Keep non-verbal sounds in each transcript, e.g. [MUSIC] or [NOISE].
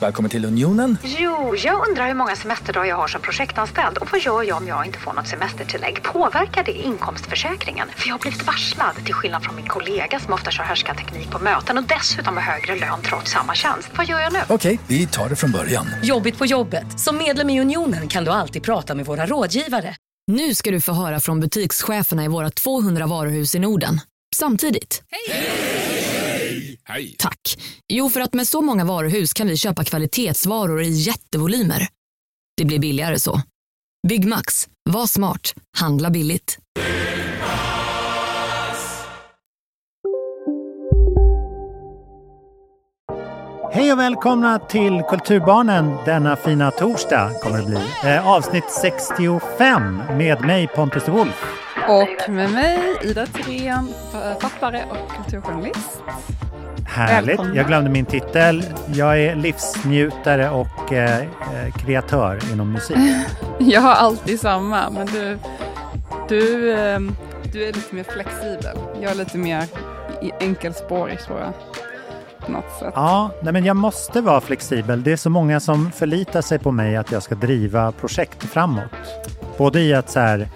Välkommen till Unionen. Jo, jag undrar hur många semesterdagar jag har som projektanställd och vad gör jag om jag inte får något semestertillägg? Påverkar det inkomstförsäkringen? För jag har blivit varslad, till skillnad från min kollega som ofta kör härskarteknik på möten och dessutom har högre lön trots samma tjänst. Vad gör jag nu? Okej, vi tar det från början. Jobbigt på jobbet. Som medlem i Unionen kan du alltid prata med våra rådgivare. Nu ska du få höra från butikscheferna i våra 200 varuhus i Norden. Samtidigt. Hej! Tack. Jo, för att med så många varuhus kan vi köpa kvalitetsvaror i jättevolymer. Det blir billigare så. Byggmax. Var smart. Handla billigt. Hej och välkomna till Kulturbarnen denna fina torsdag kommer det bli. Eh, avsnitt 65 med mig Pontus de Wolf. Och med mig Ida Thyrén, författare och kulturjournalist. Härligt. Välkomna. Jag glömde min titel. Jag är livsnjutare och eh, eh, kreatör inom musik. [LAUGHS] Jag har alltid samma, men du, du, ehm, du är lite mer flexibel. Jag är lite mer enkelspårig tror jag. Ja, nej men jag måste vara flexibel. Det är så många som förlitar sig på mig att jag ska driva projekt framåt. Både i att så här,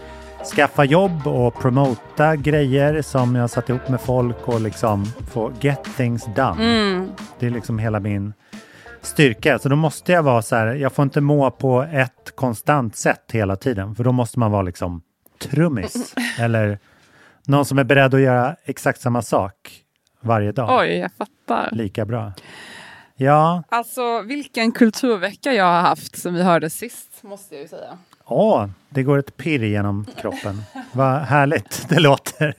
skaffa jobb och promota grejer som jag satt ihop med folk och liksom få get things done. Mm. Det är liksom hela min styrka. Så då måste jag vara så här, jag får inte må på ett konstant sätt hela tiden. För då måste man vara liksom trummis. [LAUGHS] eller någon som är beredd att göra exakt samma sak varje dag. Oj, jag fattar. Lika bra. Ja, Alltså vilken kulturvecka jag har haft som vi hörde sist, måste jag ju säga. Åh, det går ett pirr genom kroppen. Vad härligt det låter.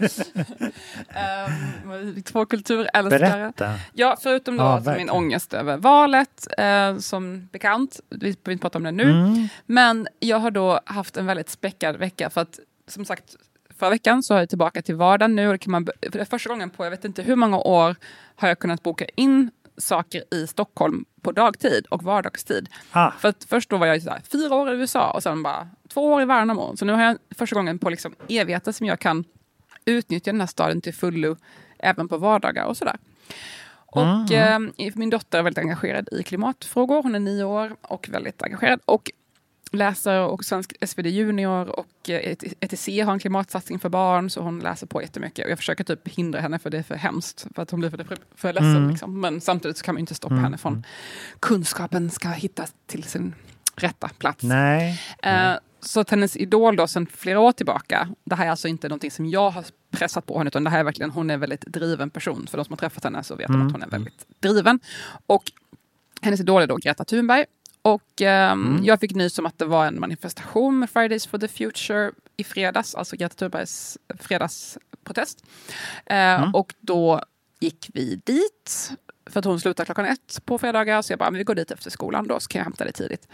Um, två kulturälskare. Berätta. Ja, förutom då Ja, alltså min ångest över valet, eh, som bekant, vi behöver inte prata om det nu, Mm. men jag har då haft en väldigt späckad vecka för att som sagt Förra veckan så är jag tillbaka till vardagen nu och kan man, för det är första gången på jag vet inte hur många år har jag kunnat boka in saker i Stockholm på dagtid och vardagstid. Ah, För att först då var jag här, fyra år i USA och sen bara två år i Värnamo. Så nu har jag första gången på liksom evigheter som jag kan utnyttja den här staden till fullo även på vardagar och sådär. Och eh, min dotter är väldigt engagerad i klimatfrågor. Hon är nio år och väldigt engagerad. Och läser och Svensk SvD Junior och eh, ETC har en klimatsatsning för barn så hon läser på jättemycket. Och jag försöker typ hindra henne för det är för hemskt. För att hon blir för, för ledsen. Mm. Liksom. Men samtidigt så kan man inte stoppa henne från kunskapen ska hitta till sin rätta plats. nej. Eh, så att hennes idol då sedan flera år tillbaka, det här är alltså inte någonting som jag har pressat på henne, utan det här är verkligen, hon är en väldigt driven person. För de som har träffat henne så vet de att hon är väldigt driven. Och hennes idol är då Greta Thunberg. Och ehm, jag fick nys om att det var en manifestation med Fridays for the Future i fredags, alltså Greta Thunbergs fredagsprotest. Eh, Och då gick vi dit, för att hon slutar klockan ett på fredagar, så jag bara, men vi går dit efter skolan då, så kan jag hämta det tidigt.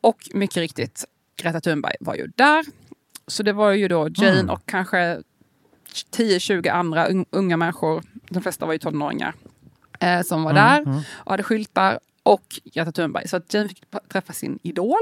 Och mycket riktigt, Greta Thunberg var ju där. Så det var ju då Jane och kanske 10-20 andra un- unga människor, de flesta var ju tonåringar, eh, som var där och hade skyltar. Och Greta Thunberg. Så att Jane fick träffa sin idol.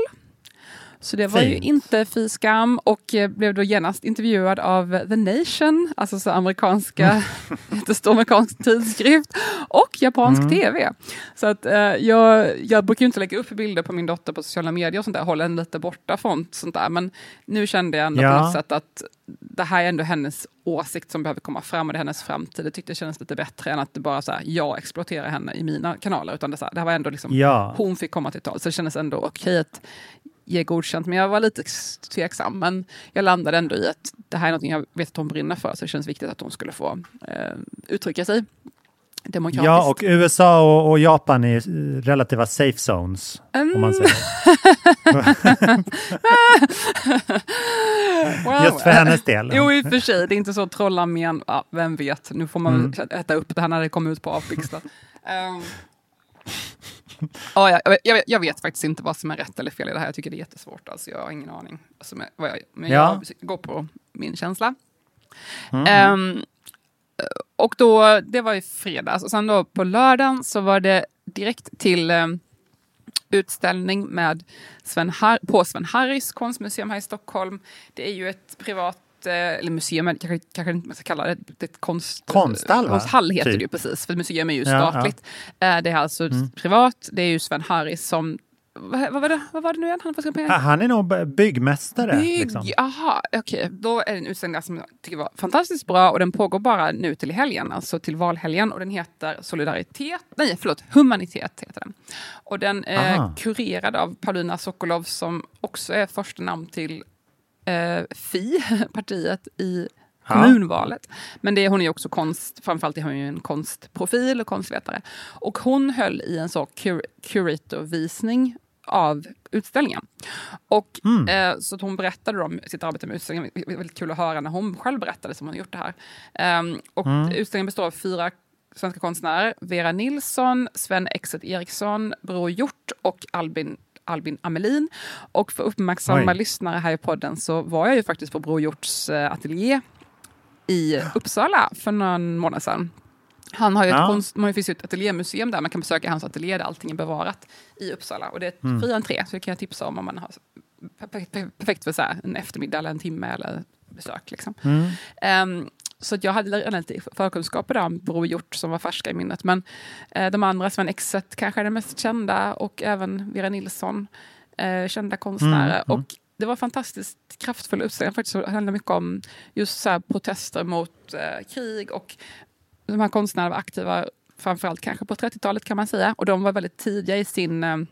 Så det var ju Fint. inte fy skam och eh, blev då genast intervjuad av The Nation, alltså så amerikanska, [LAUGHS] jättestor amerikansk tidskrift och japansk tv. Så att eh, jag, jag brukar ju inte lägga upp bilder på min dotter på sociala medier och sånt där, hålla henne lite borta från sånt där. Men nu kände jag ändå Ja. på något sätt att det här är ändå hennes åsikt som behöver komma fram och det är hennes framtid. Det tyckte jag kändes lite bättre än att det bara så här, jag exploaterar henne i mina kanaler. Utan det, så här, det här var ändå liksom, Ja. hon fick komma till tal. Så det kändes ändå okej att ge godkänt. Men jag var lite tveksam. Men jag landade ändå i att det här är något jag vet att hon brinner för. Så det känns viktigt att hon skulle få eh, uttrycka sig demokratiskt. Ja, och USA och, och Japan är eh, relativa safe zones. Om man säger. [LAUGHS] Well, Just för hennes del. Jo, i och för sig. Det är inte så trollar men ja, vem vet. Nu får man Mm. äta upp det här när det kommer ut på um, [LAUGHS] ja, jag, jag, vet- jag vet faktiskt inte vad som är rätt eller fel i det här. Jag tycker det är jättesvårt. Alltså, jag har ingen aning. Alltså, men jag, men Ja. jag går på min känsla. Mm. Ehm, och då, det var i fredags. Och sen då på lördagen så var det direkt till ehm, utställning med Sven Har på Sven Harrys konstmuseum här i Stockholm. Det är ju ett privat eller museum, kanske, kanske man ska kalla det, ett konst, Konsthall? Konsthall heter Typ. det ju precis, för museum är ju Ja, ja. statligt. Eh, Det är alltså privat, det är ju Sven Harris som, vad, vad, var, det, vad var det nu igen? Han Ja, Han är nog byggmästare. Bygg, Liksom. aha, okej. Då är det en utställning som jag tycker var fantastiskt bra och den pågår bara nu till helgen, alltså till valhelgen och den heter Solidaritet, nej förlåt, Humanitet heter den. Och den är Aha. kurerad av Paulina Sokolov som också är första namn till eh, Fi, [LAUGHS] partiet i kommunvalet. Men det, hon är också konst, framförallt är hon ju en konstprofil och konstvetare. Och hon höll i en så cur, curatorvisning av utställningen. Och, eh, så hon berättade om sitt arbete med utställningen. Det var väldigt kul att höra när hon själv berättade som hon gjort det här. Ehm, och Utställningen består av fyra svenska konstnärer. Vera Nilsson, Sven Exet Eriksson, Bror Hjort och Albin Albin Amelin. Och för uppmärksamma Oj. lyssnare här i podden så var jag ju faktiskt på Bror Hjorts eh, ateljé i Uppsala för någon månad sedan. Han har ju ett Ja. konst, man finns ju ett ateljémuseum där man kan besöka hans ateljé där allting är bevarat i Uppsala. Och det är ett Mm. fri entré, så det kan jag tipsa om om man har perfekt, för så en eftermiddag eller en timme eller besök. Liksom. Mm. Ehm, så jag hade redan lite förkunskaper om Bror Hjort som var färska i minnet. Men eh, de andra, Sven Exet kanske är den mest kända och även Vera Nilsson, eh, kända konstnärer. Mm, mm. Och det var fantastiskt kraftfull utställning. Faktiskt så handlade mycket om just så protester mot eh, krig och de här konstnärerna var aktiva framförallt kanske på 30-talet kan man säga. Och de var väldigt tidiga i sin...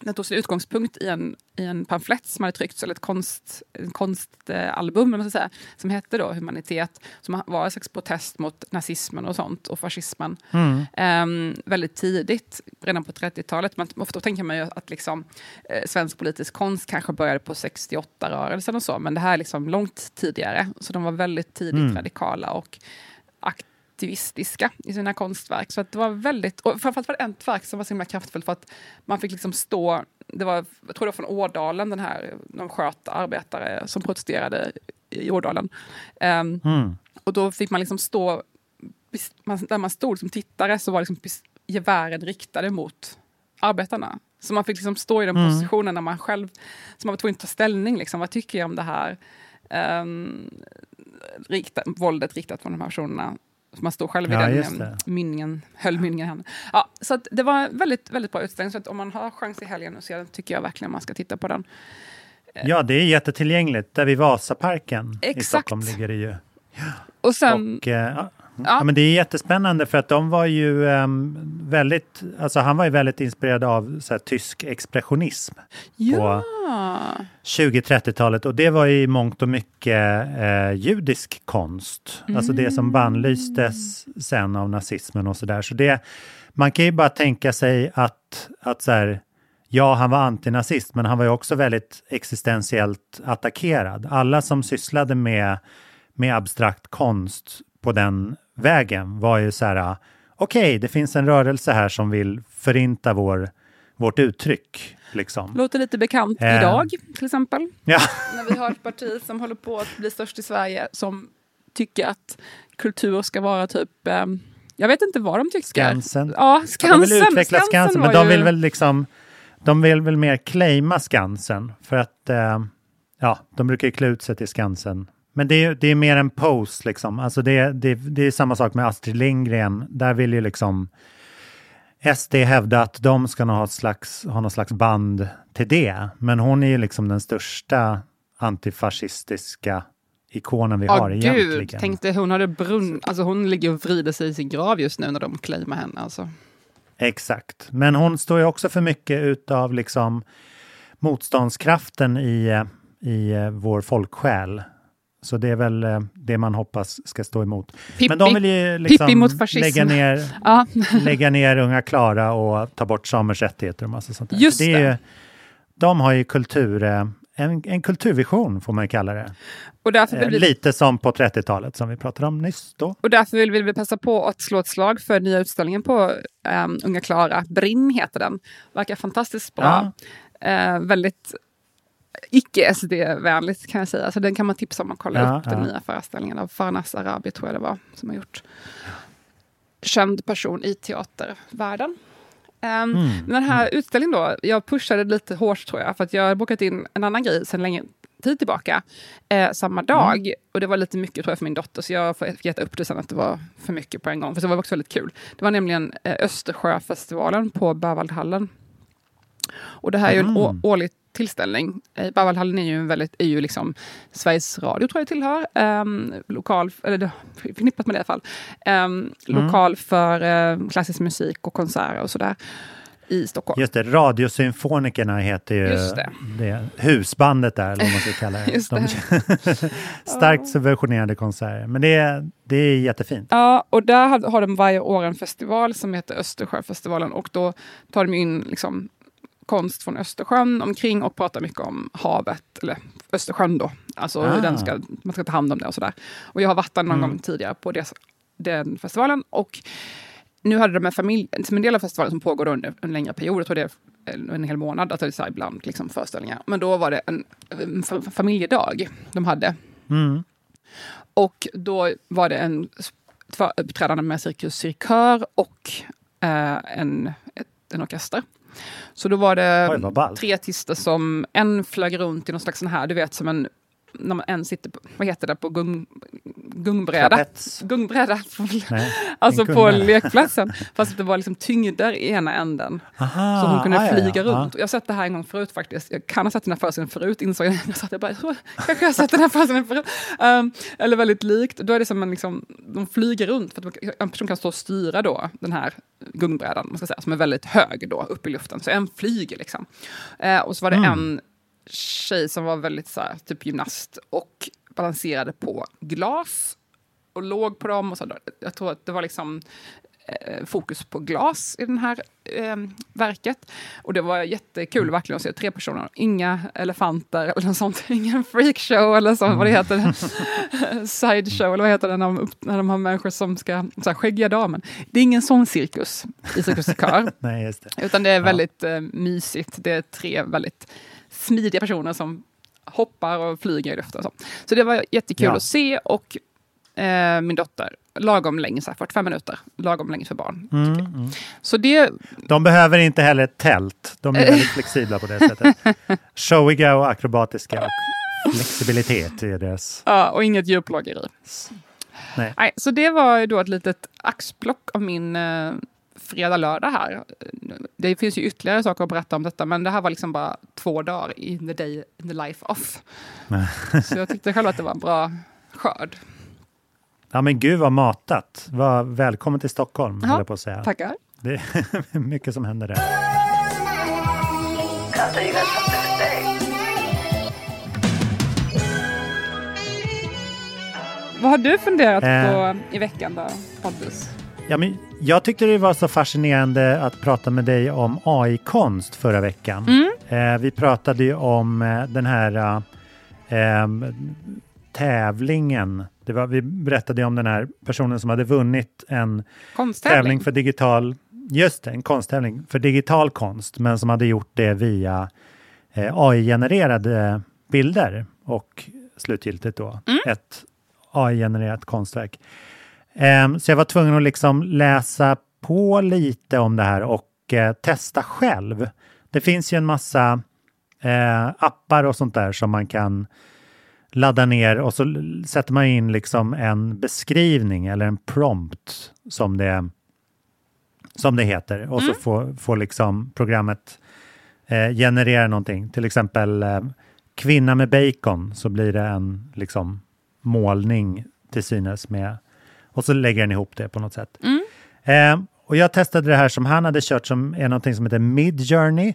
Den tog sin utgångspunkt i en, i en pamflett som hade tryckts, eller ett konst, konstalbum eh, säga, som hette då Humanitet, som var en slags protest mot nazismen och sånt och fascismen. Mm. Ehm, väldigt tidigt, redan på 30-talet. Men ofta tänker man ju att liksom, eh, svensk politisk konst kanske började på 68-rörelsen och så, men det här är liksom långt tidigare. Så de var väldigt tidigt Mm. radikala och aktivistiska i sina konstverk. Så att det var väldigt, och framförallt var det ett verk som var så himla kraftfullt för att man fick liksom stå, det var, jag tror det var från Ådalen, den här, de sköt arbetare som protesterade i Ådalen. Ehm, Mm. och då fick man liksom stå, man, där man stod som tittare så var liksom gevären riktade mot arbetarna. Så man fick liksom stå i den Mm. positionen när man själv, så man var tvungen att ta ställning, liksom, vad tycker jag om det här um, rikta, våldet riktat från de här personerna. Man stod själv i Ja, den just em, det. mynningen, höll mynningen i handen. Ja, så det var en väldigt, väldigt bra utställning, så om man har chans i helgen att se den tycker jag verkligen man ska titta på den. Ja, det är jättetillgängligt. Där vid Vasaparken i Exakt. Stockholm ligger det ju. Och sen, Och, eh, ja. Ja. Men det är jättespännande för att de var ju ehm, väldigt, alltså han var ju väldigt inspirerad av här, tysk expressionism ja, 20-30-talet och det var i mångt och mycket eh, judisk konst. Alltså det som bannlystes sen av nazismen och sådär. Så det, man kan ju bara tänka sig att, att så här, ja, han var antinazist, men han var ju också väldigt existentiellt attackerad. Alla som sysslade med, med abstrakt konst på den vägen var ju så här, okej, det finns en rörelse här som vill förinta vår, vårt uttryck. Liksom. låter lite bekant Eh. idag till exempel. Ja. [LAUGHS] när vi har ett parti som håller på att bli störst i Sverige som tycker att kultur ska vara typ, eh, jag vet inte vad de tycker. Skansen. Ja, Ja, Skansen. de vill utveckla Skansen, men var de ju- vill väl liksom de vill väl mer claima Skansen för att eh, ja, de brukar ju klä ut sig till Skansen. Men det är, det är mer en pose liksom. Alltså det, det, det är samma sak med Astrid Lindgren. Där vill ju liksom SD hävda att de ska ha, slags, ha någon slags band till det. Men hon är ju liksom den största antifascistiska ikonen vi Ja, har gud. egentligen. Tänkte hon hade brunn... Alltså hon ligger och vrider sig i sin grav just nu när de claimar henne. Alltså. Exakt. Men hon står ju också för mycket utav liksom motståndskraften i, i eh, vår folksjäl. Så det är väl eh, det man hoppas ska stå emot. Pippi. Men de vill ju liksom lägga, ner, [LAUGHS] Ja. lägga ner Unga Klara och ta bort samers rättigheter och massa sånt där. Just Så det. Är ju, de har ju kultur, eh, en, en kulturvision får man ju kalla det. Eh, vi, Lite som på 30-talet som vi pratade om nyss då. och därför vill vi passa på att slå ett slag för nya utställningen på um, Unga Klara. Brinn heter den. Verkar fantastiskt bra. Eh, väldigt icke-SD-vänligt kan jag säga. Så den kan man tipsa om att kolla Ja, upp. Den ja. nya föreställningen av Farnas Arabi tror jag det var som har gjort. Känd person i teatervärlden. Um, Mm. Den här utställningen då, jag pushade lite hårt tror jag, för att jag hade bokat in en annan grej sedan länge tid tillbaka, eh, samma dag. Och det var lite mycket tror jag för min dotter, så jag fick äta upp det sen att det var för mycket på en gång. För det var också väldigt kul. Det var nämligen eh, Östersjöfestivalen på Berwaldhallen. Och det här är ju en å- årlig tillställning. Eh, Berwaldhallen är ju, en väldigt, är ju liksom Sveriges Radio tror jag tillhör. Um, lokal, eller det, förknippat med det i alla fall. Um, Lokal för eh, klassisk musik och konserter och sådär i Stockholm. Just det, Radiosymfonikerna heter ju det. det husbandet där, eller vad man ska kalla det. [LAUGHS] Just De, [LAUGHS] starkt subventionerade konserter. Men det är, det är jättefint. Ja, och där har, har de varje år en festival som heter Östersjöfestivalen och då tar de in liksom konst från Östersjön omkring och pratar mycket om havet, eller Östersjön då. Alltså hur Ah. den ska, man ska ta hand om det och sådär. Och jag har varit där någon Mm. gång tidigare på det, den festivalen och nu hade de en familj, som en del av festivalen som pågår under en längre period, jag tror det är en, hel månad, att det är så ibland liksom föreställningar. Men då var det en, en fa- familjedag de hade. Mm. Och då var det en uppträdande med Cirkus Cirkör och eh, en, ett, en orkester. Så då var det Oj, tre artister som en flög runt i någon slags sån här, du vet som en när man en sitter på, vad heter det, på gung, gungbräda. Trapets. Gungbräda, Nej, alltså på lekplatsen. Fast att det var liksom tyngder i ena änden. Aha, Så hon kunde ja, flyga ja, runt. Jag har sett det här en gång förut faktiskt. Jag kan ha sett den här föreställningen förut, insåg jag. [LAUGHS] Jag satt jag bara, kanske jag har sett den här föreställningen förut. Um, eller väldigt likt. Då är det som en, liksom, de flyger runt. För att en person kan stå och styra då, den här gungbrädan, man ska säga, som är väldigt hög då, upp i luften. Så en flyger liksom. Eh, och så var det Mm. en tjej som var väldigt så här, typ gymnast och balanserade på glas och låg på dem. Och så, jag tror att det var liksom eh, fokus på glas i det här eh, verket. Och det var jättekul verkligen att se tre personer. Inga elefanter eller något sånt. [LAUGHS] Ingen freakshow eller så, vad det heter. [LAUGHS] Sideshow eller vad heter det när de, när de har människor som ska, så här, skäggiga damen. Det är ingen sån cirkus i Cirkus Cirkör. [LAUGHS] Nej, just det. Utan det är Ja. väldigt eh, mysigt. Det är tre väldigt smidiga personer som hoppar och flyger i luften. och Så, så det var jättekul Ja. att se och eh, min dotter, lagom länge, så här 45 minuter, lagom länge för barn. Mm, mm. Så det, De behöver inte heller ett tält. De är väldigt flexibla på det sättet. [LAUGHS] Showiga och akrobatiska. Och flexibilitet är deras... ja, och inget djurplågeri. Nej. Nej, så det var då ett litet axplock av min eh, fredag, lördag här. Det finns ju ytterligare saker att berätta om detta, men det här var liksom bara två dagar in the day, in the life off. [LAUGHS] så jag tyckte själv att det var en bra skörd. Ja men gud vad matat. Var välkommen till Stockholm, höll jag på att säga. Tackar. Det är [LAUGHS] mycket som händer där. Vad har du funderat Eh. på i veckan då, Pontus? Ja, men jag tyckte det var så fascinerande att prata med dig om AI-konst förra veckan. Mm. Eh, vi pratade ju om eh, den här eh, tävlingen. Det var, vi berättade om den här personen som hade vunnit en tävling för digital, just det, en konsttävling för digital konst, men som hade gjort det via eh, AI-genererade bilder och slutgiltigt då ett AI-genererat konstverk. Ehm, så jag var tvungen att liksom läsa på lite om det här och eh, testa själv. Det finns ju en massa eh, appar och sånt där som man kan ladda ner och så sätter man in liksom en beskrivning eller en prompt som det, som det heter. Och så får, får liksom programmet eh, generera någonting. Till exempel eh, kvinna med bacon så blir det en liksom målning till synes med och så lägger den ihop det på något sätt. Eh, och jag testade det här som han hade kört som är någonting som heter Midjourney.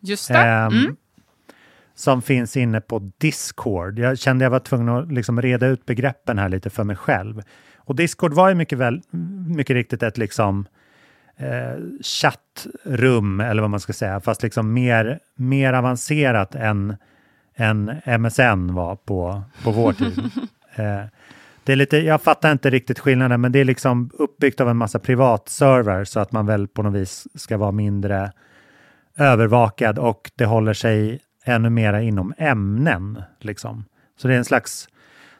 Just det. Ehm, Mm. Som finns inne på Discord. Jag kände jag var tvungen att liksom reda ut begreppen här lite för mig själv. Och Discord var ju mycket, väl, mycket riktigt ett liksom eh, chattrum, eller vad man ska säga, fast liksom mer, mer avancerat än, än MSN var på, på vår tid. [LAUGHS] eh, det är lite, jag fattar inte riktigt skillnaden, men det är liksom uppbyggt av en massa privatserver så att man väl på något vis ska vara mindre övervakad och det håller sig ännu mera inom ämnen. Liksom. Så det är en slags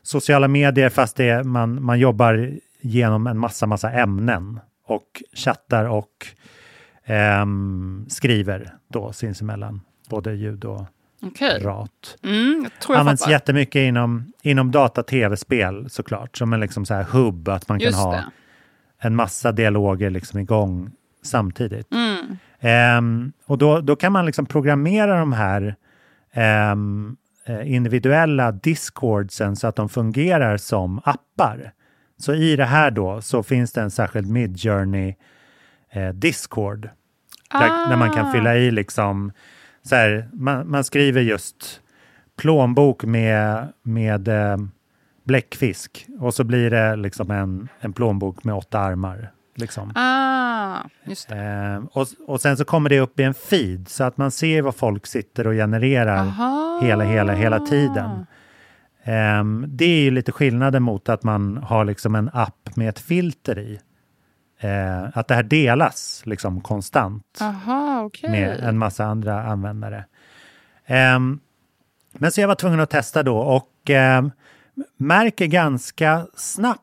sociala medier fast det är, man, man jobbar genom en massa, massa ämnen och chattar och ehm, skriver då sinsemellan, både ljud och Okej. rat. Mm, Används fattar. jättemycket inom, inom data-tv-spel såklart, som en liksom så här hubb, att man kan Just ha det. en massa dialoger liksom igång samtidigt. Mm. Ehm, och då, då kan man liksom programmera de här eh, individuella discordsen så att de fungerar som appar. Så i det här då så finns det en särskild Midjourney eh, Discord där, där man kan fylla i liksom så här, man, man skriver just plånbok med, med eh, bläckfisk och så blir det liksom en, en plånbok med åtta armar. Liksom. Ah, just. Eh, och, och sen så kommer det upp i en feed så att man ser vad folk sitter och genererar Aha. hela, hela, hela tiden. Ehm, det är ju lite skillnaden mot att man har liksom en app med ett filter i. Eh, att det här delas liksom konstant Aha, okej. med en massa andra användare. Ehm, men så jag var tvungen att testa då och ehm, märker ganska snabbt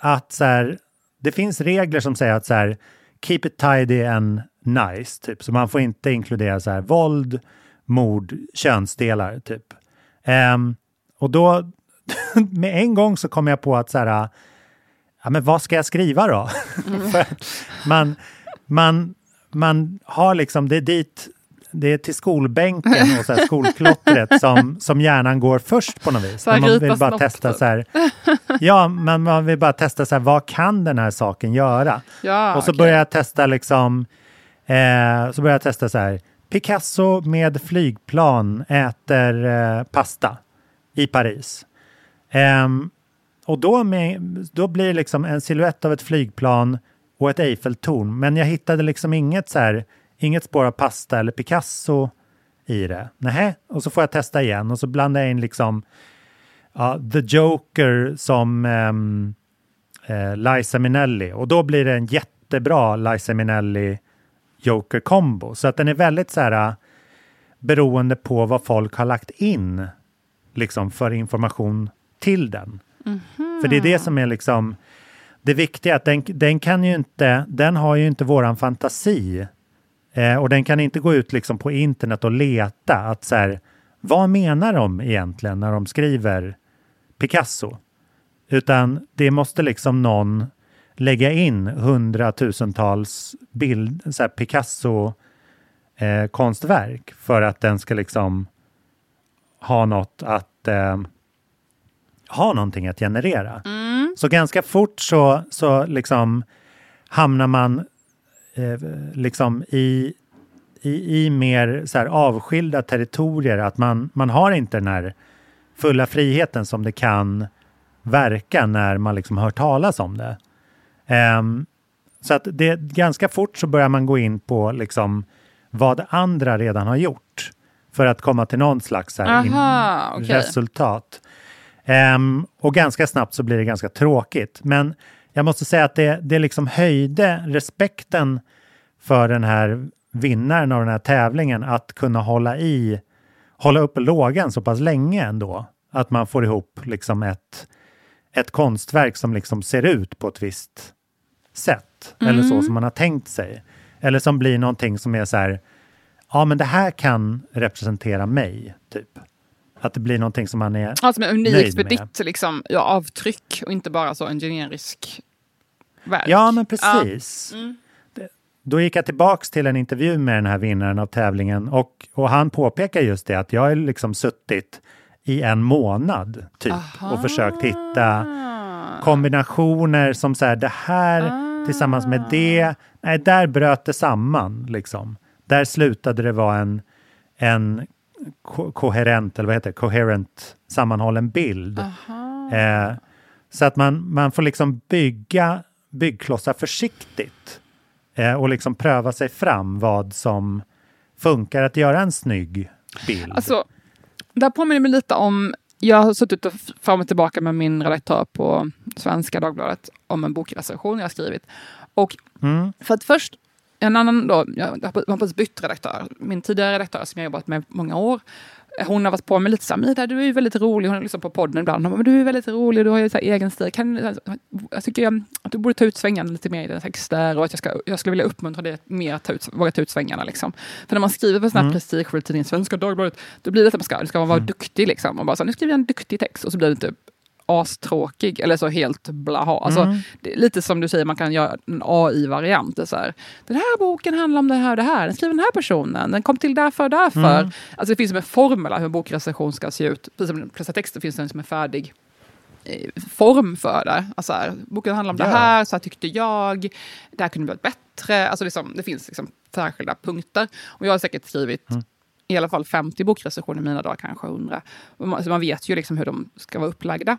att så här, det finns regler som säger att så här, keep it tidy and nice, typ. Så man får inte inkludera så här, våld, mord, könsdelar, typ. Ehm, och då, [LAUGHS] med en gång så kom jag på att så här, ja men vad ska jag skriva då? [LAUGHS] Att man, man, man har liksom, det är dit, det är till skolbänken och så här skolklottret [LAUGHS] som, som hjärnan går först på något vis. När man vill bara testa så här, [LAUGHS] ja, men man vill bara testa så här, vad kan den här saken göra? Ja, och så okej. börjar jag testa liksom, eh, så börjar jag testa så här, Picasso med flygplan äter eh, pasta i Paris. Ehm, och då, med, då blir det liksom en siluett av ett flygplan och ett Eiffeltorn. Men jag hittade liksom inget så här, inget spår av pasta eller Picasso i det. Nähä, och så får jag testa igen och så blandar jag in liksom ja, The Joker som um, eh, Liza Minnelli och då blir det en jättebra Liza Minnelli Joker combo. Så att den är väldigt så här beroende på vad folk har lagt in liksom för information till den. Mhm. För det är det som är liksom det viktiga, att den, den kan ju inte, den har ju inte våran fantasi. Eh, och den kan inte gå ut liksom på internet och leta att så här, vad menar de egentligen när de skriver Picasso? Utan det måste liksom någon lägga in hundratusentals bild, så här Picasso eh, konstverk för att den ska liksom ha något att eh, ha någonting att generera. Så ganska fort så, så liksom hamnar man eh, liksom i, i, i mer så här avskilda territorier. Att man, man har inte den här fulla friheten som det kan verka när man liksom hör talas om det. Ehm, så att det ganska fort så börjar man gå in på liksom vad andra redan har gjort för att komma till någon slags här in- Aha, okej. resultat. Ehm, och ganska snabbt så blir det ganska tråkigt. Men jag måste säga att det, det liksom höjde respekten för den här vinnaren av den här tävlingen att kunna hålla i, hålla upp lågan så pass länge ändå. Att man får ihop liksom ett, ett konstverk som liksom ser ut på ett visst sätt. Eller så som man har tänkt sig. Eller som blir någonting som är så här, ja men det här kan representera mig, typ. Att det blir någonting som man är Ja, som är unikt nöjd för med. ditt liksom, ja, avtryck och inte bara så en generisk verk. Ja, men precis. Mm. Det- Då gick jag tillbaks till en intervju med den här vinnaren av tävlingen och, och han påpekar just det att jag har liksom suttit i en månad typ och försökt hitta kombinationer som så här, det här tillsammans med det, nej, där bröt det samman liksom. Där slutade det vara en, en ko- koherent, eller vad heter det, coherent sammanhållen bild. Eh, så att man, man får liksom bygga byggklossar försiktigt eh, och liksom pröva sig fram vad som funkar att göra en snygg bild. Alltså, det här påminner mig lite om, jag har suttit och fram och tillbaka med min redaktör på Svenska Dagbladet om en bokrecension jag har skrivit. Och Mm. för att först, en annan då, jag har precis bytt redaktör, min tidigare redaktör som jag jobbat med många år, hon har varit på mig lite så här, Mida du är ju väldigt rolig, hon har lyssnat på podden ibland, men du är väldigt rolig, du har ju så egen stil. Kan, jag tycker att du borde ta ut svängarna lite mer i dina texter och att jag, ska, jag skulle vilja uppmuntra dig mer att ta ut, våga ta ut svängarna. Liksom. För när man skriver för sån här mm. prestigefull tidning, Svenska Dagbladet, då blir det att man ska, ska man vara mm. duktig liksom. Och bara så, nu skriver jag en duktig text och så blir det typ astråkig eller så helt blaha. Alltså, mm. lite som du säger, man kan göra en AI-variant. Den här boken handlar om det här och det här. Den skriver den här personen. Den kom till därför och därför. Mm. Alltså, det finns som en formel hur en bokrecension ska se ut. Precis som de texter finns det som en färdig eh, form för det. Alltså här, boken handlar om ja. det här, så här tyckte jag. Det här kunde blivit bättre. Alltså liksom, det finns liksom särskilda punkter. Och jag har säkert skrivit mm i alla fall 50 bokrecensioner i mina dagar, kanske 100. Så man vet ju liksom hur de ska vara upplagda.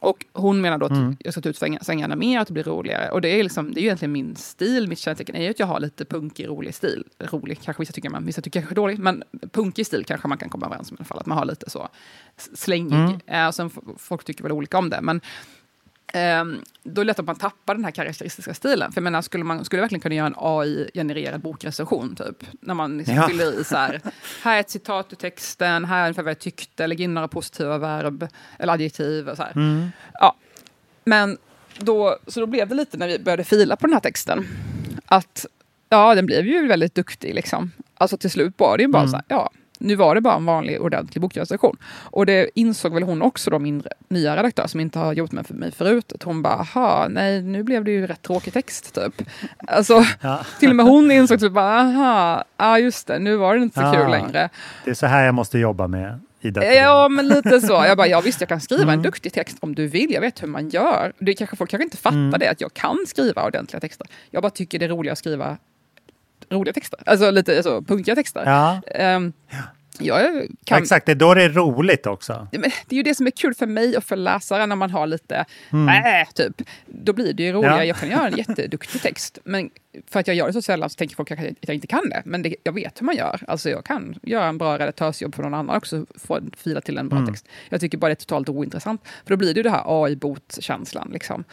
Och hon menar då att mm. jag ska ta ut svängarna mer, att det blir roligare. Och det är, liksom, det är ju egentligen min stil, mitt kännetecken är ju att jag har lite punkig, rolig stil. Rolig kanske vissa tycker, men vissa tycker kanske dålig. Men punkig stil kanske man kan komma överens om i alla fall, att man har lite så slängig. Mm. Eh, och sen folk tycker väl olika om det. Men Um, då är det lätt att man tappar den här karaktäristiska stilen. För jag menar, skulle man skulle verkligen kunna göra en AI-genererad bokrecension, typ. När man liksom ja. fyller i så här, [LAUGHS] här är ett citat ur texten, här är ungefär vad jag tyckte, lägg in några positiva verb eller adjektiv och så. Mm. Ja. Men då, så då blev det lite när vi började fila på den här texten, att ja, den blev ju väldigt duktig liksom. Alltså till slut var det ju bara mm. så här, ja, nu var det bara en vanlig ordentlig bokrecension. Och det insåg väl hon också, då, min nya redaktör som inte har gjort med mig förut. Att hon bara, aha, nej nu blev det ju rätt tråkig text typ. Alltså, ja. till och med hon insåg typ bara, aha, ja just det, nu var det inte så ja. kul längre. Det är så här jag måste jobba med Ja, men lite så. Jag bara, ja visst, jag kan skriva mm. en duktig text om du vill. Jag vet hur man gör. Det kanske, folk kanske inte fattar mm. det, att jag kan skriva ordentliga texter. Jag bara tycker det är roligare att skriva roliga texter. Alltså lite alltså, punkiga texter. Ja. Um, ja. Jag kan... Exakt, det är då det är roligt också. Men det är ju det som är kul för mig och för läsaren när man har lite mm. äh, typ. Då blir det ju roligare. Ja. Jag kan göra en jätteduktig text. Men för att jag gör det så sällan så tänker folk att jag inte kan det. Men det, jag vet hur man gör. Alltså jag kan göra en bra redaktörsjobb för någon annan också. Få fila till en bra mm. text. Jag tycker bara det är totalt ointressant. För då blir det ju det här AI-bot-känslan. Liksom.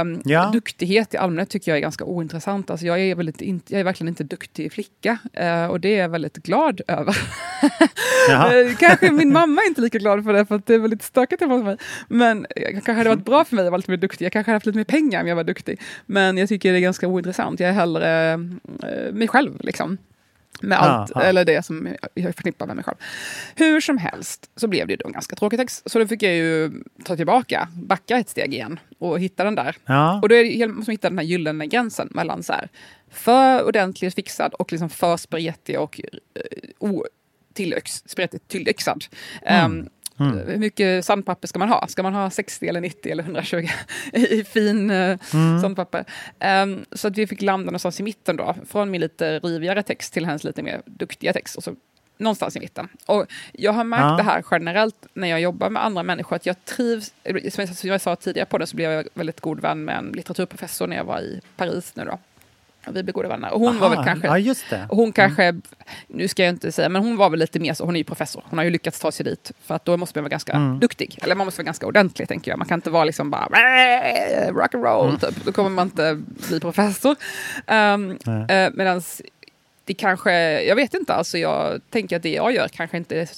Um, ja. Duktighet i allmänhet tycker jag är ganska ointressant. Alltså jag, är väldigt in, jag är verkligen inte duktig flicka. Uh, och det är jag väldigt glad över. [LAUGHS] uh, kanske min mamma är inte lika glad för det, för att det är väldigt stökigt hemma hos mig. Men det kanske hade varit bra för mig att vara lite mer duktig. Jag kanske hade haft lite mer pengar om jag var duktig. Men jag tycker det är ganska ointressant jag hellre äh, mig själv. Liksom. Med allt, Aha. eller det som jag förknippar med mig själv. Hur som helst så blev det då en ganska tråkig text. Så då fick jag ju ta tillbaka, backa ett steg igen och hitta den där. Ja. Och då är det, måste man hitta den här gyllene gränsen mellan så här, för ordentligt fixad och liksom för spretig och uh, tillyxad. Mm. Um, Mm. Hur mycket sandpapper ska man ha? Ska man ha 60 eller 90 eller 120 [LAUGHS] i fin uh, mm. sandpapper? Um, så att vi fick landa någonstans i mitten då, från min lite rivigare text till hennes lite mer duktiga text. Och så någonstans i mitten. Och jag har märkt ja. det här generellt när jag jobbar med andra människor, att jag trivs, som jag sa tidigare på det, så blev jag väldigt god vän med en litteraturprofessor när jag var i Paris nu då vi goda vänner. Och hon Aha, var väl kanske... Ja, just det. Och hon kanske, mm. nu ska jag inte säga, men hon var väl lite mer så, hon är ju professor. Hon har ju lyckats ta sig dit. För att då måste man vara ganska mm. duktig. Eller man måste vara ganska ordentlig, tänker jag. Man kan inte vara liksom bara rock and roll, mm. typ. Då kommer man inte bli professor. Um, uh, Medan det kanske, jag vet inte, alltså jag tänker att det jag gör kanske inte är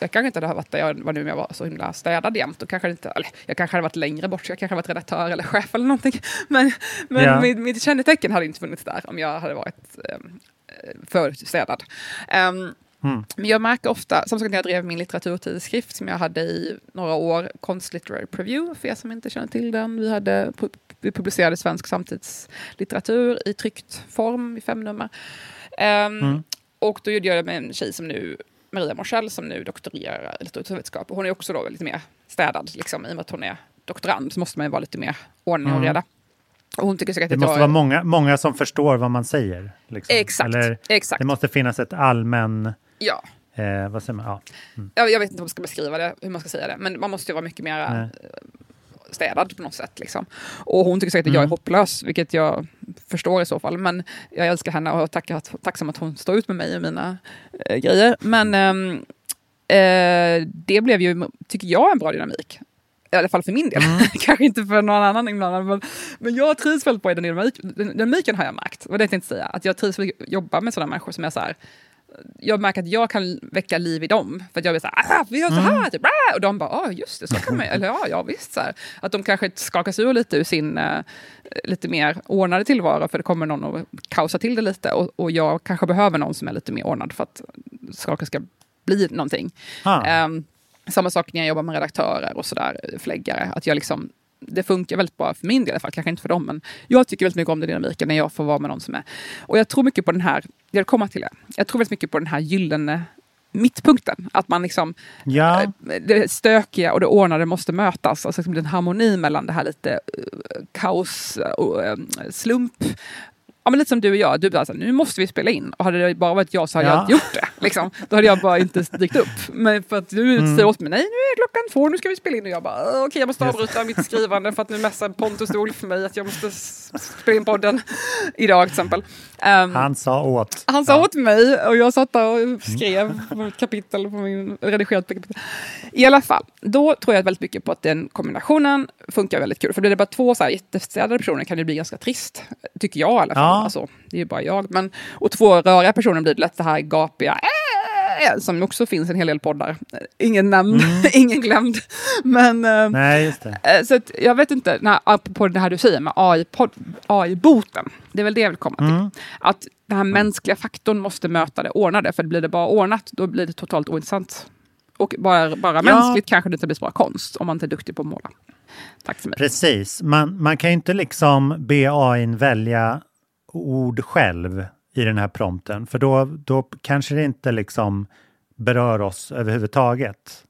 jag kanske inte hade varit där jag var nu om jag var så himla städad jämt. Och kanske inte, eller, jag kanske hade varit längre bort, så jag kanske hade varit redaktör eller chef eller någonting. [LAUGHS] Men, men ja. mitt, mitt kännetecken hade inte funnits där om jag hade varit um, för städad. Um, Mm. Men jag märker ofta, som när jag drev min litteraturtidskrift som jag hade i några år, Konst Literary Preview, för er som inte känner till den. Vi, hade, vi publicerade svensk samtidslitteratur i tryckt form i fem nummer. Um, mm. Och då gjorde jag det med en tjej som nu Maria Morsell som nu doktorerar i litteraturvetenskap. hon är också då lite mer städad, liksom, i och med att hon är doktorand så måste man ju vara lite mer ordning och mm. reda. Och hon tycker säkert det måste vara många, många som förstår vad man säger. Liksom. Exakt, Eller, exakt. Det måste finnas ett allmän... Ja. Eh, vad säger man? Ja. Mm. Jag, jag, vet inte hur man ska beskriva det, hur man ska säga det, men man måste ju vara mycket mer städad på något sätt. Liksom. Och hon tycker säkert att jag är mm. hopplös, vilket jag förstår i så fall. Men jag älskar henne och är tacksam att hon står ut med mig och mina äh, grejer. Men äh, det blev ju, tycker jag, en bra dynamik. I alla fall för min del. Mm. [LAUGHS] Kanske inte för någon annan inblandad. Men, men jag trivs väldigt bra i den dynamiken. Den dynamiken har jag märkt. Vad det jag tänkte säga. Att jag trivs att jobba med sådana människor som är så här, jag märker att jag kan väcka liv i dem. För att jag blir så här, ah, vi gör så här, Mm. typ, ah! och de bara, ah, just det, så kan man Eller ja, ja visst. Så här. Att de kanske skakas ur lite ur sin uh, lite mer ordnade tillvaro, för det kommer någon och kaosar till det lite. Och, och jag kanske behöver någon som är lite mer ordnad för att saker ska bli någonting. Ah. Um, samma sak när jag jobbar med redaktörer och sådär, förläggare. Att jag liksom, det funkar väldigt bra för min del i alla fall, kanske inte för dem, men jag tycker väldigt mycket om den dynamiken när jag får vara med någon som är... Och jag tror mycket på den här, jag komma till det, jag tror väldigt mycket på den här gyllene mittpunkten. Att man liksom, Ja. eh, det stökiga och det ordnade måste mötas. Alltså liksom en harmoni mellan det här lite eh, kaos och eh, slump. Ja, men lite som du och jag, du bara så här, nu måste vi spela in. Och hade det bara varit jag så hade Ja. jag inte gjort det. Liksom. Då hade jag bara inte dykt upp. Men för att du Mm. säger åt mig, nej nu är klockan två, nu ska vi spela in. Och jag bara, "Åh, okej jag måste avbryta mitt skrivande för att nu messar Pontus Olf för mig att jag måste spela in podden idag till exempel. Ehm, Han sa åt. han sa Ja. åt mig och jag satt där och skrev på ett kapitel, på min, redigerat kapitel. I alla fall, då tror jag väldigt mycket på att den kombinationen funkar väldigt kul. För blir det bara två så här jättestädade personer kan det bli ganska trist. Tycker jag i alla fall. Ja. Alltså, det är ju bara jag. Men, och två röriga personer blir det lätt det här gapiga "Äh!" som också finns en hel del poddar. Ingen nämnd, [LAUGHS] ingen glömd. Men, eh, Nej. Eh, Så att, jag vet inte, när, apropå det här du säger med AI-boten, det är väl det jag vill komma till. Att den här mänskliga faktorn måste möta det ordnade, för blir det bara ordnat, då blir det totalt ointressant. Och bara, bara mänskligt kanske det inte blir så bra konst, om man inte är duktig på att måla. Tack så mycket. Precis. Man, man kan ju inte liksom be AI välja ord själv i den här prompten, för då, då kanske det inte liksom berör oss överhuvudtaget.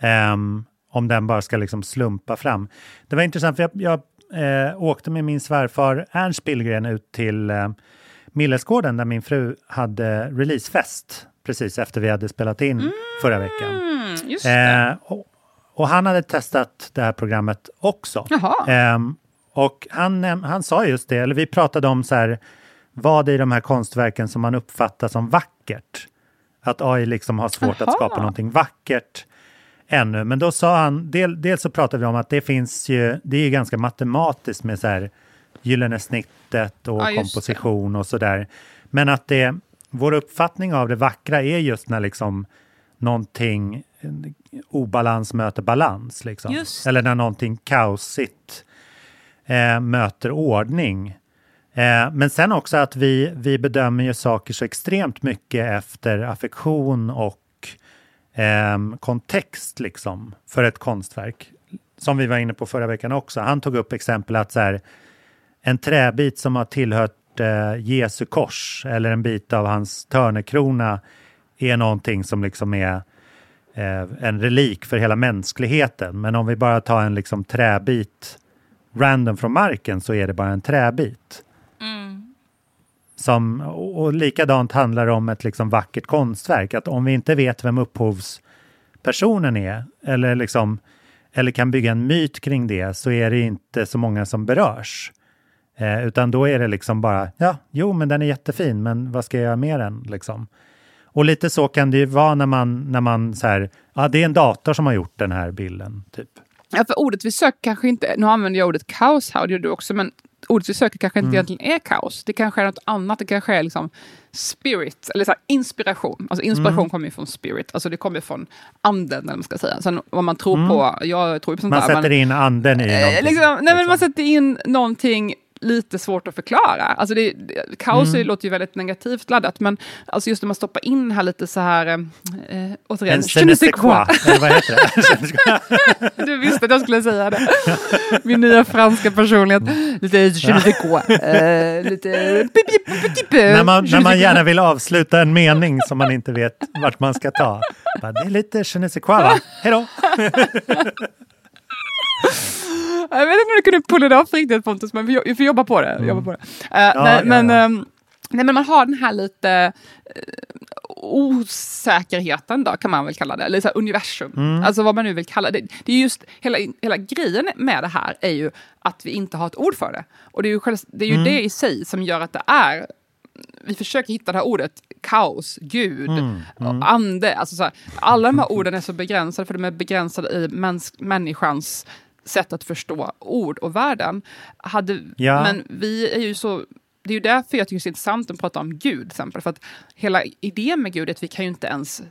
Ehm, om den bara ska liksom slumpa fram. Det var intressant, för jag, jag eh, åkte med min svärfar Ernst Billgren ut till eh, Millesgården där min fru hade releasefest precis efter vi hade spelat in förra veckan. Mm, just det. Eh, och, och han hade testat det här programmet också. Jaha. Och han, han sa just det, eller vi pratade om så här, vad i de här konstverken som man uppfattar som vackert. Att AI liksom har svårt Aha. att skapa någonting vackert ännu. Men då sa han, del, dels så pratade vi om att det finns ju, det är ju ganska matematiskt med så här gyllene snittet och Ja, det. komposition och sådär. Men att det, vår uppfattning av det vackra är just när liksom någonting en obalans möter balans. Liksom. Eller när någonting kaosigt eh, möter ordning. Eh, men sen också att vi, vi bedömer ju saker så extremt mycket efter affektion och ehm, kontext liksom för ett konstverk. Som vi var inne på förra veckan också. Han tog upp exempel att så här, en träbit som har tillhört eh, Jesu kors eller en bit av hans törnekrona är någonting som liksom är eh, en relik för hela mänskligheten. Men om vi bara tar en liksom träbit random från marken så är det bara en träbit. Som, och och likadant handlar det om ett liksom vackert konstverk. Att om vi inte vet vem upphovspersonen är eller, liksom, eller kan bygga en myt kring det så är det inte så många som berörs. Eh, utan då är det liksom bara, ja, jo men den är jättefin, men vad ska jag göra med den? Liksom. Och lite så kan det ju vara när man, när man så här, ja det är en dator som har gjort den här bilden. Typ. Ja, för ordet vi söker kanske inte, nu använder jag ordet kaos här, och det gör du också, men ordet vi söker kanske inte Mm. egentligen är kaos. Det kanske är något annat, det kanske är liksom spirit, eller så här, inspiration. Alltså inspiration Mm. kommer ju från spirit, alltså det kommer från anden, eller vad man ska säga. Sen vad man tror på, jag tror på sånt Mm. Man där. sätter men, in anden i eh, någonting. liksom, nej, men liksom. man sätter in någonting lite svårt att förklara. Alltså det, det, kaos Mm. låter ju väldigt negativt laddat, men alltså just när man stoppar in här lite så här, eh, återigen, En je ne sais quoi. vad heter det? [LAUGHS] Du visste att jag skulle säga det. Min nya franska personlighet. Lite je ne sais quoi. Eh, lite... när, man, när man gärna vill avsluta en mening som man inte vet vart man ska ta. Bara, det är lite je ne sais quoi, va? Hej då! Jag vet inte om du kunde pulla det off riktigt Pontus, men vi, får jobba på det. Jobba på det. Eh, nej, ja, men, ja. ehm, nej, men man har den här lite eh, osäkerheten då, kan man väl kalla det, eller så universum. Mm. Alltså vad man nu vill kalla det. Det är just hela, hela grejen med det här är ju att vi inte har ett ord för det. Och det är ju, själv, det, är ju Mm. det i sig som gör att det är vi försöker hitta det här ordet kaos, gud, Mm, och ande. Alltså så här, alla de här orden är så begränsade för de är begränsade i mäns- människans sätt att förstå ord och världen. Hade, Ja. Men vi är ju så det är ju därför jag tycker det är intressant att prata om Gud, till exempel. För att hela idén med Gud är att vi kan ju inte ens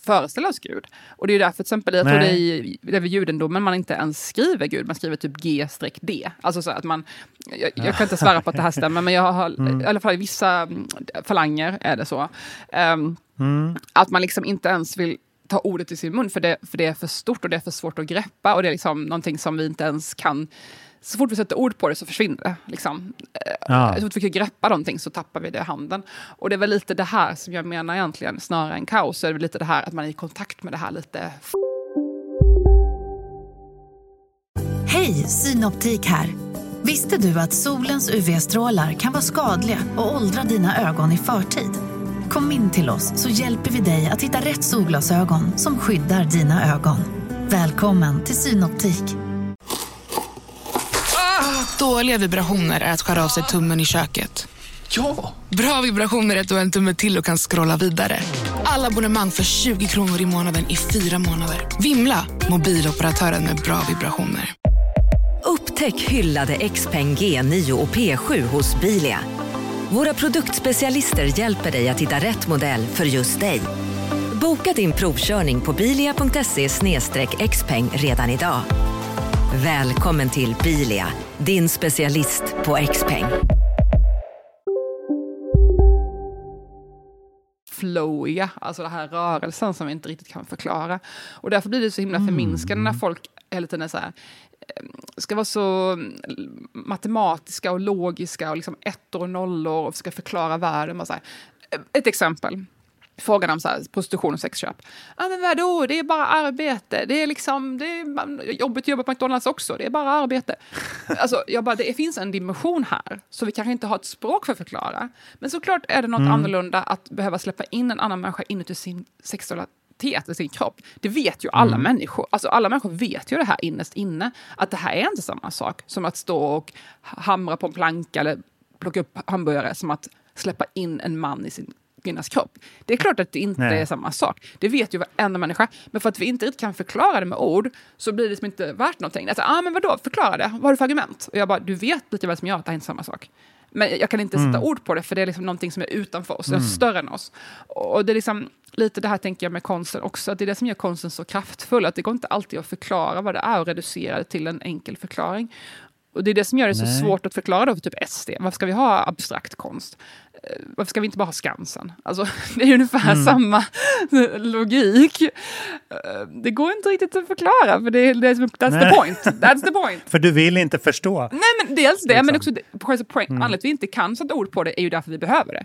föreställa oss Gud. Och det är därför till exempel, jag tror det är i, det är vid judendomen man inte ens skriver Gud, man skriver typ G-D. Alltså så att man, jag, jag, kan inte svära på att det här stämmer, men jag har, [LAUGHS] mm. i alla fall i vissa mm, falanger är det så. Um, mm. Att man liksom inte ens vill ta ordet i sin mun, för det, för det är för stort och det är för svårt att greppa och det är liksom någonting som vi inte ens kan så fort vi sätter ord på det så försvinner det. Liksom. Eh, ja. Så fort vi kan greppa någonting så tappar vi det i handen. Och det är väl lite det här som jag menar egentligen, snarare än kaos, så är det väl lite det här att man är i kontakt med det här lite. Hej, Synoptik här. Visste du att solens UV-strålar kan vara skadliga och åldra dina ögon i förtid? Kom in till oss så hjälper vi dig att hitta rätt solglasögon som skyddar dina ögon. Välkommen till Synoptik. Dåliga vibrationer är att skära av sig tummen i köket. Ja! Bra vibrationer är att du har en tumme till och kan scrolla vidare. Alla abonnemang för 20 kronor i månaden i fyra månader. Vimla! Mobiloperatören med bra vibrationer. Upptäck hyllade XPeng G9 och P7 hos Bilia. Våra produktspecialister hjälper dig att hitta rätt modell för just dig. Boka din provkörning på bilia.se xpeng redan idag. Välkommen till Bilia, din specialist på X-peng. flowiga, alltså den här rörelsen som vi inte riktigt kan förklara. Och därför blir det så himla mm. förminskande när folk hela tiden så här, ska vara så matematiska och logiska och liksom ettor och nollor och ska förklara världen. Och så här. Ett exempel frågan om så här, prostitution och sexköp. Ja, men vadå, det är bara arbete. Det är liksom, det är jobbigt att jobba på McDonalds också, det är bara arbete. [LAUGHS] Alltså, jag bara, det finns en dimension här, så vi kanske inte har ett språk för att förklara. Men såklart är det något mm. annorlunda att behöva släppa in en annan människa inuti sin sexualitet, i sin kropp. Det vet ju alla mm. människor. Alltså alla människor vet ju det här innerst inne, att det här är inte samma sak som att stå och hamra på en planka eller plocka upp hamburgare, som att släppa in en man i sin kvinnas kropp. Det är klart att det inte Nej. är samma sak. Det vet ju varenda människa. Men för att vi inte riktigt kan förklara det med ord så blir det liksom inte värt någonting. Alltså, ah, men vadå, förklara det. Vad har du för argument? Och jag bara, du vet lite väl som jag att det här är inte samma sak. Men jag kan inte mm. sätta ord på det, för det är liksom någonting som är utanför oss, mm. större än oss. Och det är liksom lite det här tänker jag med konsten också, att det är det som gör konsten så kraftfull, att det går inte alltid att förklara vad det är och reducera det till en enkel förklaring. Och det är det som gör det så Nej. svårt att förklara då för typ SD. Varför ska vi ha abstrakt konst? Eh, varför ska vi inte bara ha Skansen? Alltså, [LAUGHS] det är ungefär mm. samma [LAUGHS] logik. Eh, det går inte riktigt att förklara, för det är, det är that's Nej. the point. That's the point. [LAUGHS] för du vill inte förstå? Nej, men dels det, liksom. men också det, point. Mm. Anledningen till att vi inte kan sätta ord på det är ju därför vi behöver det.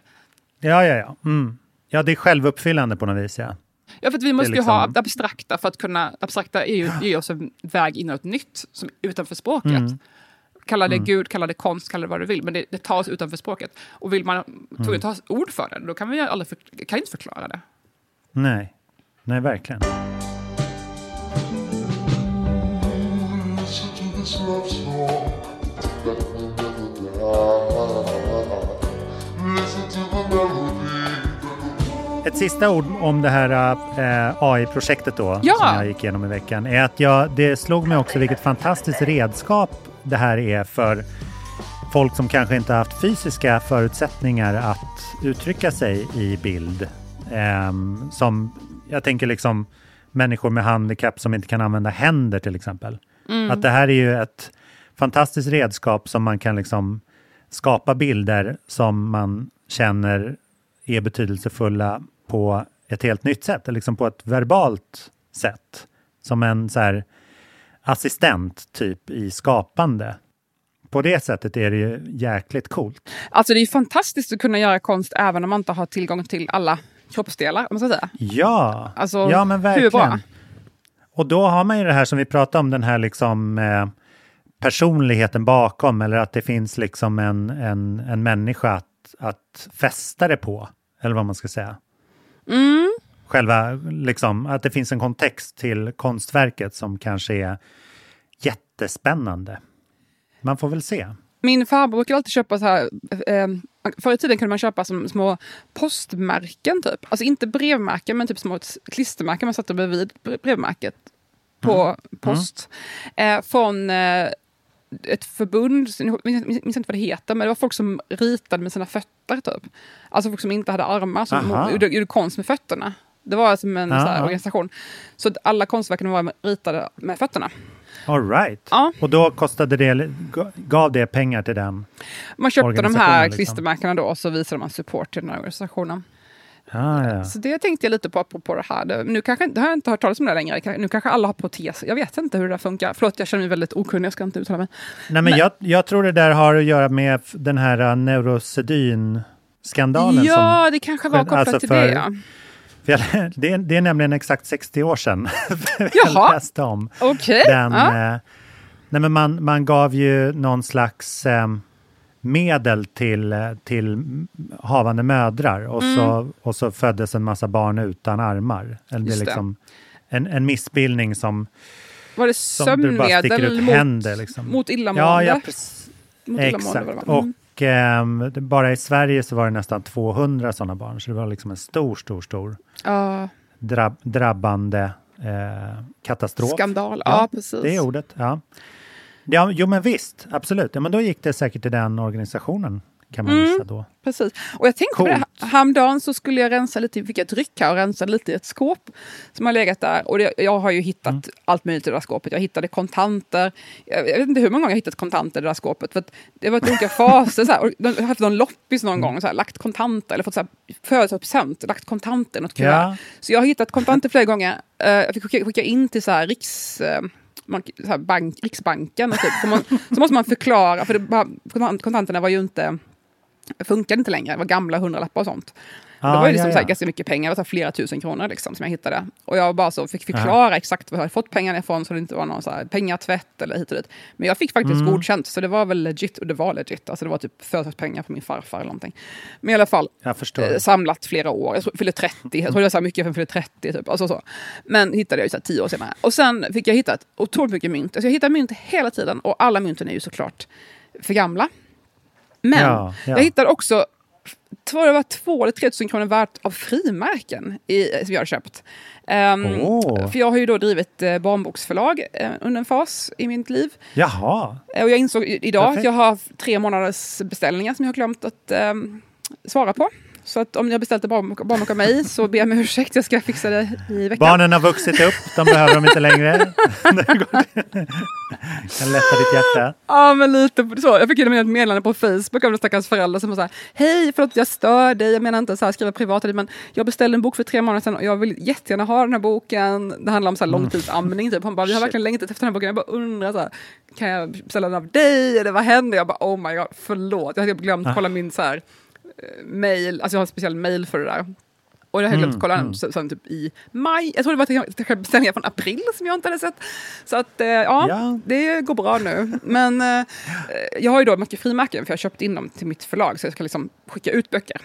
Ja, ja, ja. Mm. Ja, det är självuppfyllande på något vis, ja. Ja, för att vi måste liksom... ju ha abstrakta för att kunna... Abstrakta är ju, ger oss en väg in i något nytt som, utanför språket. Mm. Kalla det mm. Gud, kalla det konst, kalla det vad du vill, men det, det tas utanför språket. Och vill man mm. ta ord för det, då kan vi aldrig för, kan inte förklara det. Nej, nej verkligen. Ett sista ord om det här äh, AI-projektet då, ja. som jag gick igenom i veckan, är att jag, det slog mig också vilket fantastiskt redskap det här är för folk som kanske inte haft fysiska förutsättningar att uttrycka sig i bild. Um, som, jag tänker liksom människor med handikapp som inte kan använda händer till exempel. Mm. Att det här är ju ett fantastiskt redskap som man kan liksom skapa bilder som man känner är betydelsefulla på ett helt nytt sätt, liksom på ett verbalt sätt. Som en så här assistent typ i skapande. På det sättet är det ju jäkligt coolt. Alltså det är fantastiskt att kunna göra konst även om man inte har tillgång till alla kroppsdelar, om man ska säga. Ja, alltså, ja men verkligen. Och då har man ju det här som vi pratade om, den här liksom eh, personligheten bakom, eller att det finns liksom en, en, en människa att, att fästa det på, eller vad man ska säga. Mm själva, liksom, att det finns en kontext till konstverket som kanske är jättespännande. Man får väl se. Min farbror brukar alltid köpa så här, eh, förr i tiden kunde man köpa som små postmärken typ. Alltså inte brevmärken men typ små klistermärken man satte bredvid brevmärket på mm. post. Mm. Eh, från eh, ett förbund, jag minns, inte vad det heter, men det var folk som ritade med sina fötter typ. Alltså folk som inte hade armar, som Aha. gjorde, gjorde konst med fötterna. Det var som en så organisation. Så alla konstverken var ritade med fötterna. All right. Ja. Och då kostade det, gav det pengar till den? Man köpte de här liksom. klistermärkena då och så visade man support till den här organisationen. Ah, ja. Så det tänkte jag lite på apropå det här. Nu kanske, det har jag inte hört talas om det längre. Nu kanske alla har proteser. Jag vet inte hur det där funkar. Förlåt, jag känner mig väldigt okunnig. Jag ska inte uttala mig. Nej, men jag, jag tror det där har att göra med den här uh, neurosedyn-skandalen. ja, som, det kanske var kopplat alltså till för- det. Ja. [LAUGHS] jag, det, är, det är nämligen exakt 60 år sedan [LAUGHS] jag Jaha. läste om Okej. den. Ja. Eh, nej, men man, man gav ju någon slags eh, medel till, eh, till havande mödrar och, så, och så föddes en massa barn utan armar. Det är Mm. Just det. liksom en, en missbildning som, Var det sömnmedel mot, händer. Liksom. mot illamående? Ja, ja, mot Exakt. Mm. Och ehm, det- bara i Sverige så var det nästan 200 sådana barn. Så det var liksom en stor, stor, stor Ja, drabb, drabbande eh, katastrof. skandal. Ja, precis. Det är ordet. Ja. Ja, jo, men visst, absolut. Ja, men då gick det säkert till den organisationen, kan man Mm. då. Precis. Och jag tänkte på det, häromdagen så skulle jag rensa lite, fick jag ett ryck här och rensa lite i ett skåp som har legat där. Och det, jag har ju hittat Mm. allt möjligt i det där skåpet. Jag hittade kontanter. Jag, jag vet inte hur många gånger jag har hittat kontanter i det där skåpet. För det var olika [LAUGHS] faser. Så här, och jag har haft någon loppis någon gång, så här, lagt kontanter, eller fått företagspresent, lagt kontanter i något kuvert. Ja. Så jag har hittat kontanter flera gånger. Eh, jag fick skicka, skicka in till så här, riks man, så här bank, Riksbanken. Typ. så, man, så måste man förklara, för det, bara- kontanterna var ju inte funkade inte längre. Det var gamla hundralappar och sånt. Ah, det var ju liksom ja, ja. ganska mycket pengar, det var flera tusen kronor liksom, som jag hittade. Och jag bara så fick förklara exakt var jag fått pengarna ifrån så det inte var någon så här pengatvätt eller hit och dit. Men jag fick faktiskt Mm. godkänt, så det var väl legit. Och det var legit. Alltså det var typ företagspengar på min farfar eller någonting. Men i alla fall, eh, samlat flera år. Jag tror- fyllde 30, jag tror det var så mycket för jag fyllde 30. Typ. Alltså så. Men hittade jag ju så här 10 år senare. Och sen fick jag hitta otroligt mycket mynt. Alltså jag hittar mynt hela tiden och alla mynten är ju såklart för gamla. Men Ja, ja. jag hittade också tror det var två eller tre tusen kronor värt av frimärken i, som jag har köpt. Ehm, Åh. För jag har ju då drivit eh, barnboksförlag eh, under en fas i mitt liv. Jaha, Eh, Och jag insåg idag Perfekt. att jag har tre månaders beställningar som jag har glömt att ehm, svara på. Så att om ni har beställt barnbok av mig så ber jag om ursäkt, jag ska fixa det i veckan. barnen har vuxit upp, de behöver dem inte längre. [LAUGHS] Kan lätta ditt hjärta. Ja, men lite så. Jag fick in ett meddelande på Facebook av en stackars förälder som var så här, hej, förlåt jag stör dig, jag menar inte så här skriva privat, men jag beställde en bok för tre månader sedan och jag vill jättegärna ha den här boken. Det handlar om så här Mm. långtidsamning, typ. Han bara, vi har verkligen längtat efter den här boken. Jag bara undrar, så här, kan jag beställa den av dig eller vad händer? Jag bara, oh my god, förlåt, jag hade glömt Ah. kolla min så här, mail, alltså jag har en speciell mail för det där. Och jag glömt Mm, kolla mm. sen, sen typ i maj. Jag tror det var beställningar från april som jag inte hade sett. Så att eh, ja, Ja. det går bra nu. Men eh, jag har ju då mycket frimärken för jag har köpt in dem till mitt förlag så jag ska liksom skicka ut böcker.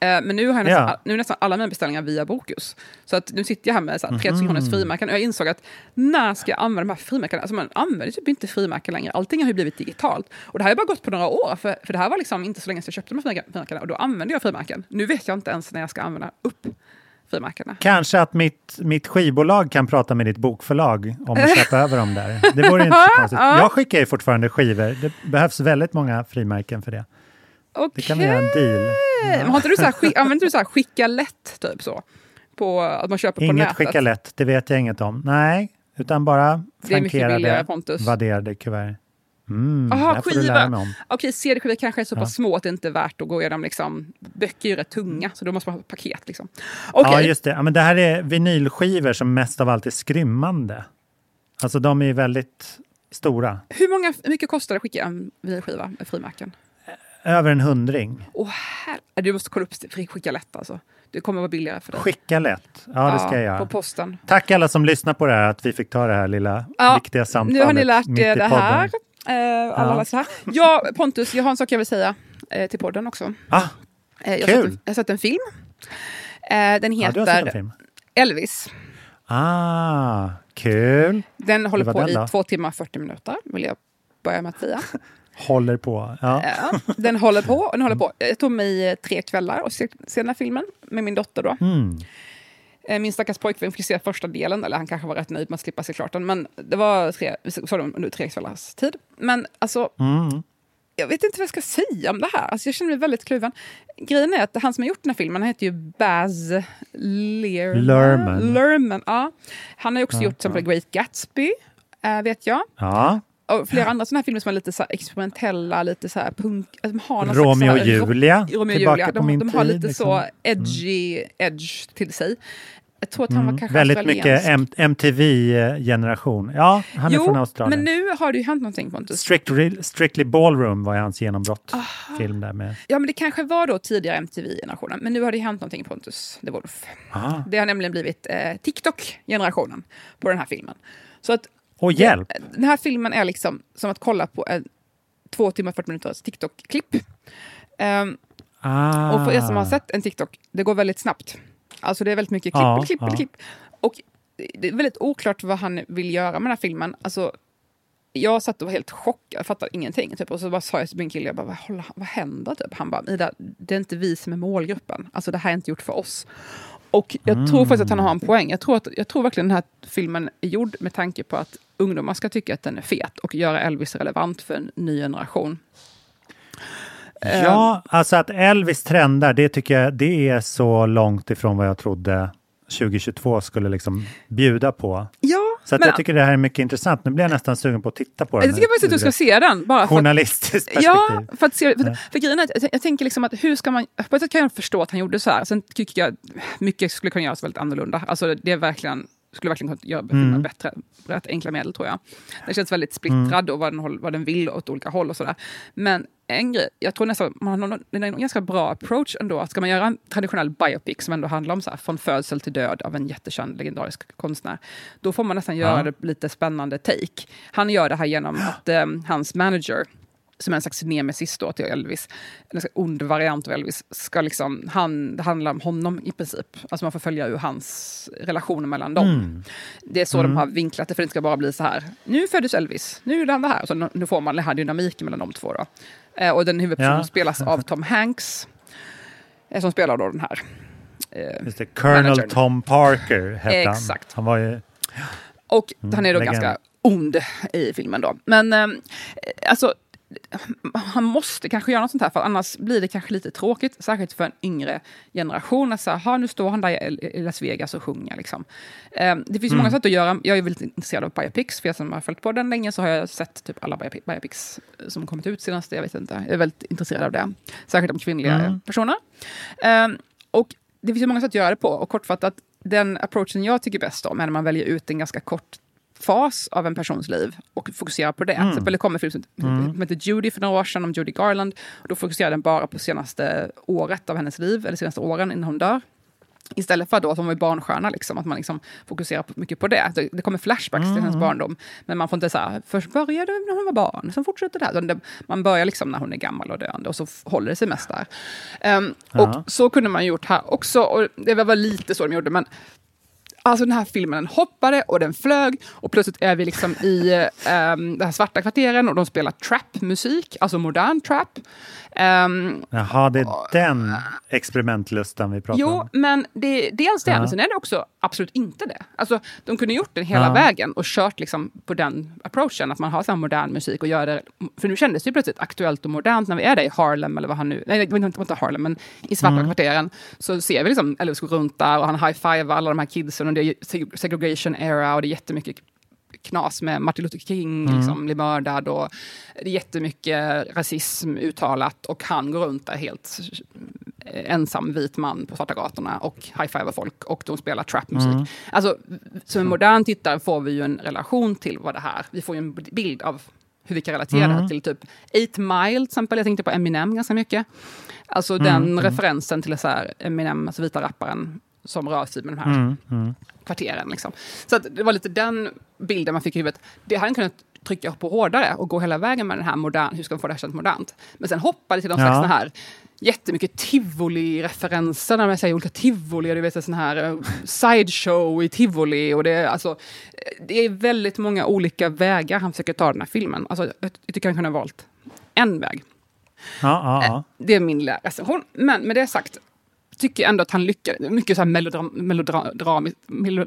Eh, men nu har jag nästan, Ja. nu är nästan alla mina beställningar via Bokus. Så att nu sitter jag här med så här, 3000 Mhm. kronors frimärken och jag insåg att när ska jag använda de här frimärkena? Alltså man använder typ inte frimärken längre. Allting har ju blivit digitalt. Och det här har bara gått på några år, för, för det här var liksom inte så länge sedan jag köpte de här frimärken- frimärkena och då använde jag frimärken. Nu vet jag inte ens när jag ska använda upp frimärkena. Kanske att mitt, mitt skivbolag kan prata med ditt bokförlag om att köpa [LAUGHS] över dem där. Det vore inte så konstigt. Jag skickar ju fortfarande skivor. Det behövs väldigt många frimärken för det. Det kan vi göra en deal. Har inte du så här, använder du så här skicka lätt, typ så? På, att man köper på Inget nätet? skicka lätt, det vet jag inget om. Nej, utan bara billigare, frankerade, Pontus. vadderade kuvert. Mm, Aha, skiva. Okej, CD-skivor kanske är så pass Ja. små att det inte är värt att gå igenom. Liksom. Böcker är ju rätt tunga, så då måste man ha ett paket. Liksom. Okej, Ja, just det. Ja, men det här är vinylskivor som mest av allt är skrymmande. Alltså de är väldigt stora. hur, många, hur mycket kostar det att skicka en vinylskiva med frimärken? Över en hundring. Åh, här, du måste kolla upp skicka lätt alltså. Det kommer vara billigare för dig. Skicka lätt. Ja, det ska jag göra. På posten. Tack alla som lyssnar på det här, att vi fick ta det här lilla Ja, viktiga samtalet. Nu har ni lärt er det här. Eh, alla Ja. läser här. Ja, Pontus, jag har en sak jag vill säga eh, till podden också. Ah, Eh, jag, Kul. sett en, jag har sett en film. Eh, den ja, heter en film. Elvis. Ah, kul. Den håller på den i då? två timmar och 40 minuter, vill jag börja med att säga. [LAUGHS] Håller på. Ja. Ja, den håller på, och den håller på. Jag tog mig eh, tre kvällar och se, den här filmen med min dotter då. Mm. Eh, Min stackars pojkvän fick se första delen, eller han kanske var rätt nöjd med att slippa se klart den, men det var tre, under tre kvällars tid. Men alltså, Mm. jag vet inte vad jag ska säga om det här. Alltså, jag känner mig väldigt kluven. Grejen är att han som har gjort den här filmen, han heter ju Baz Luhrmann. Luhrmann. Luhrmann, ja. Han har också Ja, gjort till exempel Great Gatsby, eh, vet jag. Ja. Och flera andra sådana här filmer som är lite så experimentella, lite så här punk... Alltså, de har Romeo och Julia, Romeo tillbaka Julia. på De, min de har lite liksom. så edgy edge till sig. Jag tror att han var Mm. kanske Väldigt australiensk. mycket MTV-generation. Ja, han är Jo, från Australien. men nu har det ju hänt någonting Pontus. Strictly, Strictly Ballroom var hans genombrott. Film där med. Ja, men det kanske var då tidigare MTV-generationen, men nu har det hänt någonting Pontus de Wolf. Aha. Det har nämligen blivit eh, TikTok-generationen på den här filmen. Så att Och hjälp! den här filmen är liksom som att kolla på en två timmar och 40 minuters TikTok-klipp. Ehm, Ah. Och för er som har sett en TikTok, det går väldigt snabbt. Alltså det är väldigt mycket klipp, Ja, klipp, ja. klipp. Och det är väldigt oklart vad han vill göra med den här filmen. Alltså, jag satt och var helt chockad, jag fattade ingenting. Typ. Och så bara sa jag till min kille, jag bara, vad, håller- vad händer? Typ. Han bara, Ida, det är inte vi som är målgruppen. Alltså det här är inte gjort för oss. Och jag tror faktiskt att han har en poäng. Jag tror, att, jag tror verkligen den här filmen är gjord med tanke på att ungdomar ska tycka att den är fet och göra Elvis relevant för en ny generation. Ja, alltså att Elvis trendar, det tycker jag det är så långt ifrån vad jag trodde 2022 skulle liksom bjuda på. Ja, Så att men- jag tycker det här är mycket intressant. Nu blir jag nästan sugen på att titta på den. Jag tycker faktiskt att du ska se den. Bara för att, Journalistiskt perspektiv. Ja, för att se, för, för grejen är att jag, jag tänker liksom att hur ska man... På ett sätt kan jag förstå att han gjorde så här. Sen tycker jag mycket skulle kunna göras väldigt annorlunda. Alltså det är verkligen skulle verkligen kunna göra filmen Mm. bättre. Rätt enkla medel tror jag. Den känns väldigt splittrad och vad den, håll- vad den vill åt olika håll och sådär. Men en grej, jag tror nästan man har någon, en ganska bra approach ändå. Att ska man göra en traditionell biopic som ändå handlar om så här, från födsel till död av en jättekänd legendarisk konstnär. Då får man nästan göra Ja. det lite spännande take. Han gör det här genom att eh, hans manager som är en slags nemesis då till Elvis, en ond variant av Elvis, ska liksom, han, det handlar om honom i princip. Alltså man får följa ur hans relationer mellan dem. Mm. Det är så de har vinklat det, för det ska bara bli så här, nu föddes Elvis, nu är han det här. Och så nu- får man den här dynamiken mellan de två. Då. Eh, och den huvudpersonen Ja. spelas av Tom Hanks, eh, som spelar då den här. Eh, Just det, Colonel managern. Tom Parker hette Exakt. han. Han var ju... Och Mm, han är då legend. ganska ond i filmen då. Men eh, alltså, han måste kanske göra något sånt här, för annars blir det kanske lite tråkigt, särskilt för en yngre generation. Att säga, "Ha, nu står han där i Las Vegas och sjunger. Liksom. Eh, det finns ju många sätt att göra. Jag är väldigt intresserad av biopics, för jag som har följt på den länge så har jag sett typ alla biopic- biopics som kommit ut senast. Jag vet inte. Jag är väldigt intresserad av det. Särskilt om kvinnliga Mm. personer. Eh, och det finns många sätt att göra det på. Och kortfattat, den approachen jag tycker bäst om är när man väljer ut en ganska kort fas av en persons liv och fokuserar på det. Till exempel det kommer en film som som heter Judy för några år sedan om Judy Garland. Och då fokuserar den bara på senaste året av hennes liv, eller senaste åren innan hon dör. Istället för då att hon var barnstjärna, liksom, att man liksom fokuserar på, mycket på det. det. Det kommer flashbacks till hennes barndom. Men man får inte säga först började när hon var barn, sen fortsätter det här. Det, man börjar liksom när hon är gammal och döende och så håller det sig mest där. Ja. Och så kunde man gjort här också. Och det var lite så de gjorde, men Alltså den här filmen den hoppade och den flög och plötsligt är vi liksom i [LAUGHS] um, de här svarta kvarteren och de spelar trap-musik, alltså modern trap. Ehm, Jaha, det är den experimentlustan vi pratar Jo, om. men det, dels det, Ja. men sen är det också absolut inte det. Alltså, de kunde gjort den hela Ja. vägen och kört liksom på den approachen, att man har så modern musik och gör det... För nu kändes det ju plötsligt aktuellt och modernt när vi är där i Harlem, eller vad han nu... Nej, det var inte, inte Harlem, men i svarta Mm. kvarteren. Så ser vi liksom Elvis gå runt där och han high-fivar alla de här kidsen seg- segregation era och det är jättemycket knas med Martin Luther King Mm. liksom, blir mördad och det är jättemycket rasism uttalat och han går runt där helt ensam vit man på svarta gatorna och high-fivar folk och de spelar trapmusik. Mm. Alltså, som en modern tittare får vi ju en relation till vad det här, vi får ju en bild av hur vi kan relatera Mm. till typ 8 Mile till exempel, jag tänkte på Eminem ganska mycket. Alltså Mm, den referensen till så här, Eminem, alltså vita rapparen som rör sig med de här Mm, mm. kvarteren. Liksom. Så det var lite den bilden man fick i huvudet. Det hade kunnat trycka på hårdare och gå hela vägen med den här modern, hur ska man få det här kännas modernt? Men sen hoppade till någon Ja. slags här jättemycket tivoli-referenser när man säger olika tivoli, du vet sån här uh, sideshow i tivoli och det är alltså eh, det är väldigt många olika vägar han försöker ta den här filmen. Alltså, jag, jag tycker han kunde ha valt en väg. Ja, ja, ja. Det är min lilla recension. Men med det sagt, tycker ändå att han lyckades. Mycket så här melodram, melodram,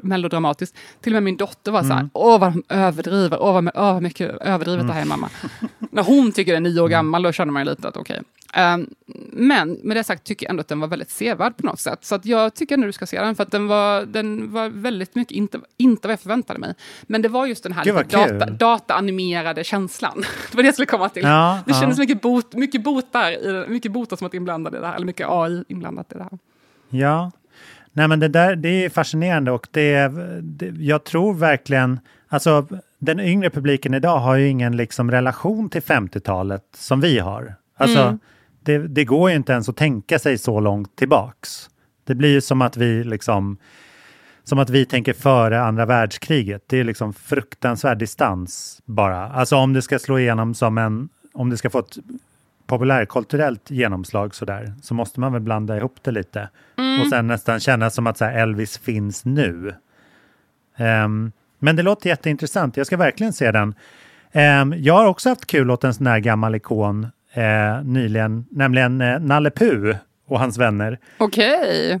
melodramatiskt. Till och med min dotter var så här, mm. åh vad de överdriver, åh vad, åh, vad mycket överdrivet mm. det här är mamma. [LAUGHS] När hon tycker det är nio år gammal, då känner man ju lite att okej. Okay. Um, men med det sagt tycker jag ändå att den var väldigt sevärd på något sätt. Så att jag tycker ändå du ska se den, för att den var, den var väldigt mycket inte, inte vad jag förväntade mig. Men det var just den här data, dataanimerade känslan. [LAUGHS] det var det jag skulle komma till. Ja, det ja. kändes mycket bot, mycket botar, mycket botar som att inblandade i det här, eller mycket AI inblandat i det här. Ja, nej men det där det är fascinerande och det, det jag tror verkligen, alltså den yngre publiken idag har ju ingen liksom relation till 50-talet som vi har. Alltså, mm. Det, det, går ju inte ens att tänka sig så långt tillbaks. Det blir ju som att vi liksom som att vi tänker före andra världskriget. Det är liksom fruktansvärd distans bara. Alltså om det ska slå igenom som en, om det ska få ett populärkulturellt genomslag sådär, så måste man väl blanda ihop det lite. Mm. Och sen nästan känna som att så Elvis finns nu. Um, men det låter jätteintressant, jag ska verkligen se den. Um, jag har också haft kul åt en sån här gammal ikon uh, nyligen, nämligen uh, Nalle Puh och hans vänner. Okej. Okay.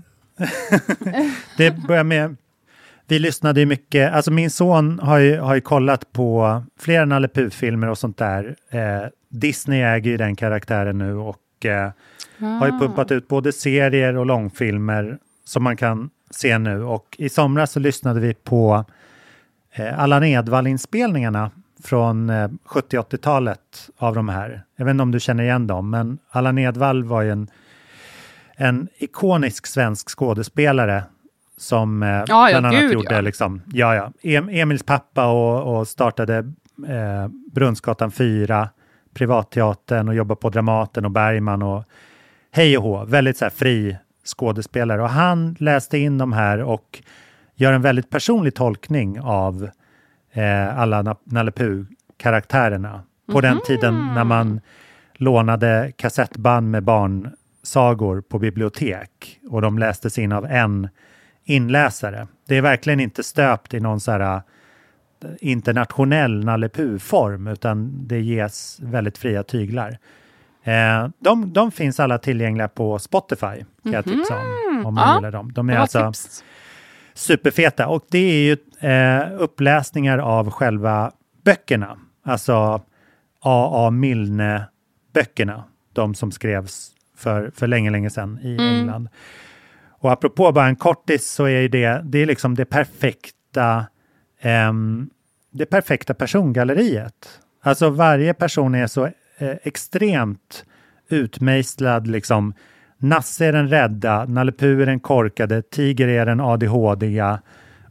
[LAUGHS] det börjar med vi lyssnade ju mycket, alltså min son har ju, har ju kollat på flera Nalle Puh-filmer och sånt där. Eh, Disney äger ju den karaktären nu och eh, ah. har ju pumpat ut både serier och långfilmer som man kan se nu. Och i somras så lyssnade vi på eh, Allan Edwall-inspelningarna från eh, 70-80-talet av de här. Jag vet inte om du känner igen dem, men Allan Edwall var ju en, en ikonisk svensk skådespelare som eh, ja, bland annat gud, gjorde ja. Liksom, ja, ja, Emils pappa och, och startade eh, Brunnsgatan 4, Privatteatern och jobbade på Dramaten och Bergman och hej och hå, väldigt så här, fri skådespelare. Och han läste in de här och gör en väldigt personlig tolkning av eh, alla Nalle Puh-karaktärerna. På mm den tiden när man lånade kassettband med barnsagor på bibliotek och de lästes in av en inläsare. Det är verkligen inte stöpt i någon så här äh, internationell Nalle form utan det ges väldigt fria tyglar. Eh, de, de, finns alla tillgängliga på Spotify, kan jag mm -hmm. tipsa om, om man ja, gillar dem. De är alltså tips. Superfeta och det är ju eh, uppläsningar av själva böckerna, alltså A.A. Milne-böckerna, de som skrevs för, för länge, länge sedan i mm. England. Och apropå bara en kortis så är det, det är liksom det perfekta, um, det perfekta persongalleriet. Alltså varje person är så eh, extremt utmejslad liksom. Nasse är den rädda, Nalle är den korkade, Tiger är den ADHD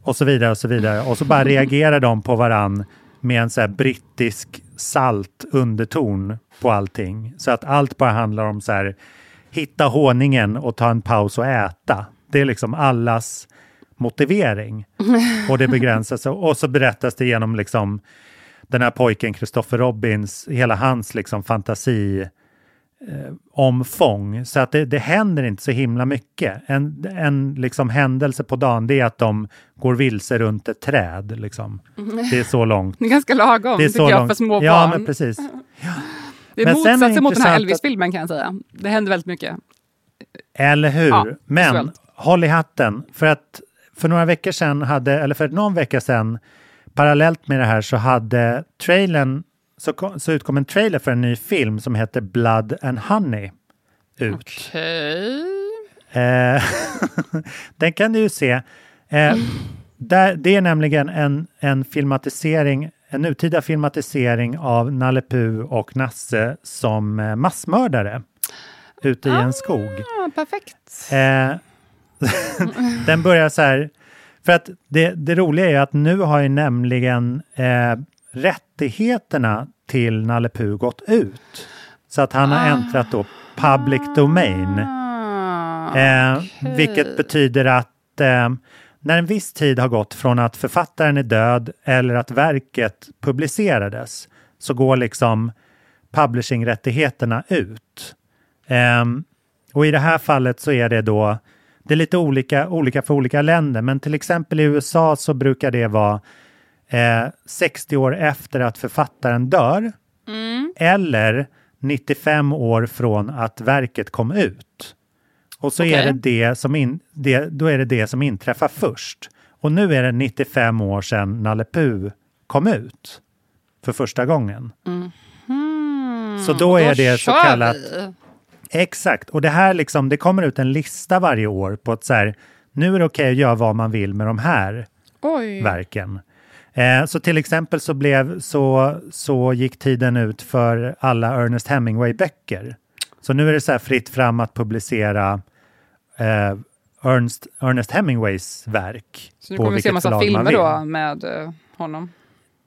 och så vidare och så vidare. Och så bara [LAUGHS] reagerar de på varann med en så här brittisk salt underton på allting. Så att allt bara handlar om så här hitta honungen och ta en paus och äta. Det är liksom allas motivering. Och det begränsas [LAUGHS] och så berättas det genom liksom den här pojken Christopher Robins, hela hans liksom fantasi eh, omfång. Så att det, det händer inte så himla mycket. En, en liksom händelse på dagen det är att de går vilse runt ett träd. Liksom. Det är så långt. Det är ganska lagom, det är tycker jag, för små ja, barn. Men precis. Ja. Det är men motsatsen mot den här Elvis-filmen kan jag säga. Det händer väldigt mycket. Eller hur? Ja, men visuellt. håll i hatten. För att för några veckor sedan, hade, eller för någon vecka sedan, parallellt med det här så hade trailern, så, så utkom en trailer för en ny film som heter Blood and Honey ut. Okej. Okay. Eh, [LAUGHS] den kan du ju se. Eh, där, det är nämligen en, en filmatisering en nutida filmatisering av Nalle Puh och Nasse som eh, massmördare ute i en skog. Ah, perfekt. Eh, [LAUGHS] den börjar så här, för att det, det roliga är att nu har ju nämligen eh, rättigheterna till Nalle Puh gått ut. Så att han har ah. äntrat då public domain. Eh, okay. Vilket betyder att eh, när en viss tid har gått från att författaren är död eller att verket publicerades så går liksom publishingrättigheterna ut. Um, och i det här fallet så är det då, det är lite olika, olika för olika länder, men till exempel i USA så brukar det vara eh, 60 år efter att författaren dör mm. eller 95 år från att verket kom ut. Och så Okej. är det det som in, det, då är det det som inträffar först. Och nu är det 95 år sedan Nalle Puh kom ut för första gången. Så då är det så kallat... vi. Exakt, och det här liksom, det kommer ut en lista varje år på att så här, nu är det okej att göra vad man vill med de här Oj. verken. Eh, så till exempel så, blev, så, så gick tiden ut för alla Ernest Hemingway-böcker. Så nu är det så här fritt fram att publicera eh, Ernst, Ernest Hemingways verk. Så nu kommer vi se vilket massa filmer då med eh, honom.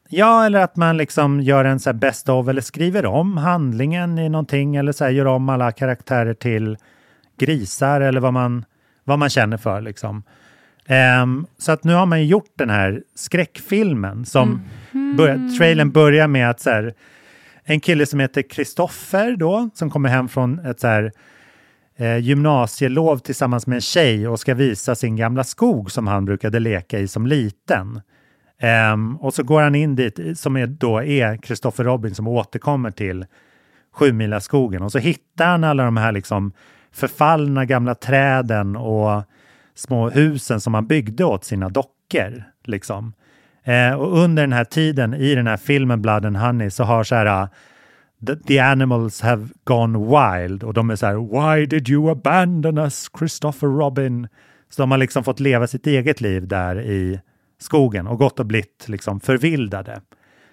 Ja, eller att man liksom gör en så här best of eller skriver om handlingen i någonting eller så gör om alla karaktärer till grisar eller vad man, vad man känner för. Liksom. Ehm, så att nu har man ju gjort den här skräckfilmen som börjar, trailern börjar med att så här, en kille som heter Kristoffer då, som kommer hem från ett så här, eh, gymnasielov tillsammans med en tjej och ska visa sin gamla skog som han brukade leka i som liten. Ehm, och så går han in dit, i- som är, då är Christopher Robin som återkommer till Sjumilaskogen. Och så hittar han alla de här liksom förfallna gamla träden och små husen som han byggde åt sina dockor. Liksom. Eh, och under den här tiden i den här filmen Blood and Honey så har så här eh, the, the animals have gone wild och de är så här Why did you abandon us Christopher Robin? Så de har liksom fått leva sitt eget liv där i skogen och gått och blivit liksom förvildade.